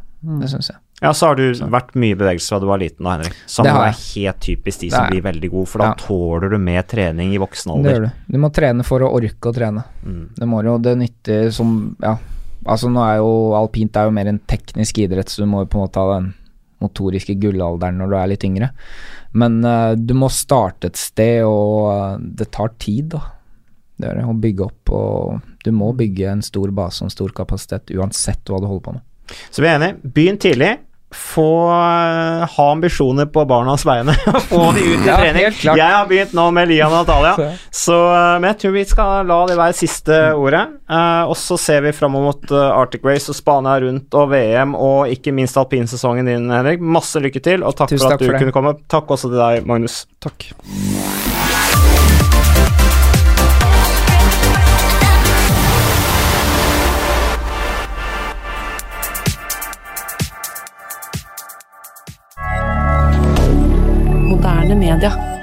Det syns jeg. Ja, så har du vært mye i bevegelse fra du var liten da, Henrik. Som er helt typisk de som blir veldig gode, for da Ja. tåler du mer trening i voksen Det gjør du. Du må trene for å orke å trene. Mm. Det må jo, det nytter som Ja, altså nå er jo alpint er jo mer en teknisk idrett, så du må jo på en måte ha den motoriske gullalderen når du er litt yngre. Men uh, du må starte et sted, og uh, det tar tid, da. Det gjør det, å bygge opp, og du må bygge en stor base og en stor kapasitet uansett hva du holder på med. Så vi er enige. Begynn tidlig. Få eh, ha ambisjoner på barnas vegne. og Få de ut i Ja, trening. Jeg har begynt nå med Lian og Natalia, Så- eh, men jeg tror vi skal la det være siste ordet. Uh, og så ser vi fram mot Arctic Race og Spania rundt og VM og ikke minst alpinsesongen din, Henrik. Masse lykke til, og takk takk for at du for kunne komme. Takk også til deg, Magnus. Takk. media.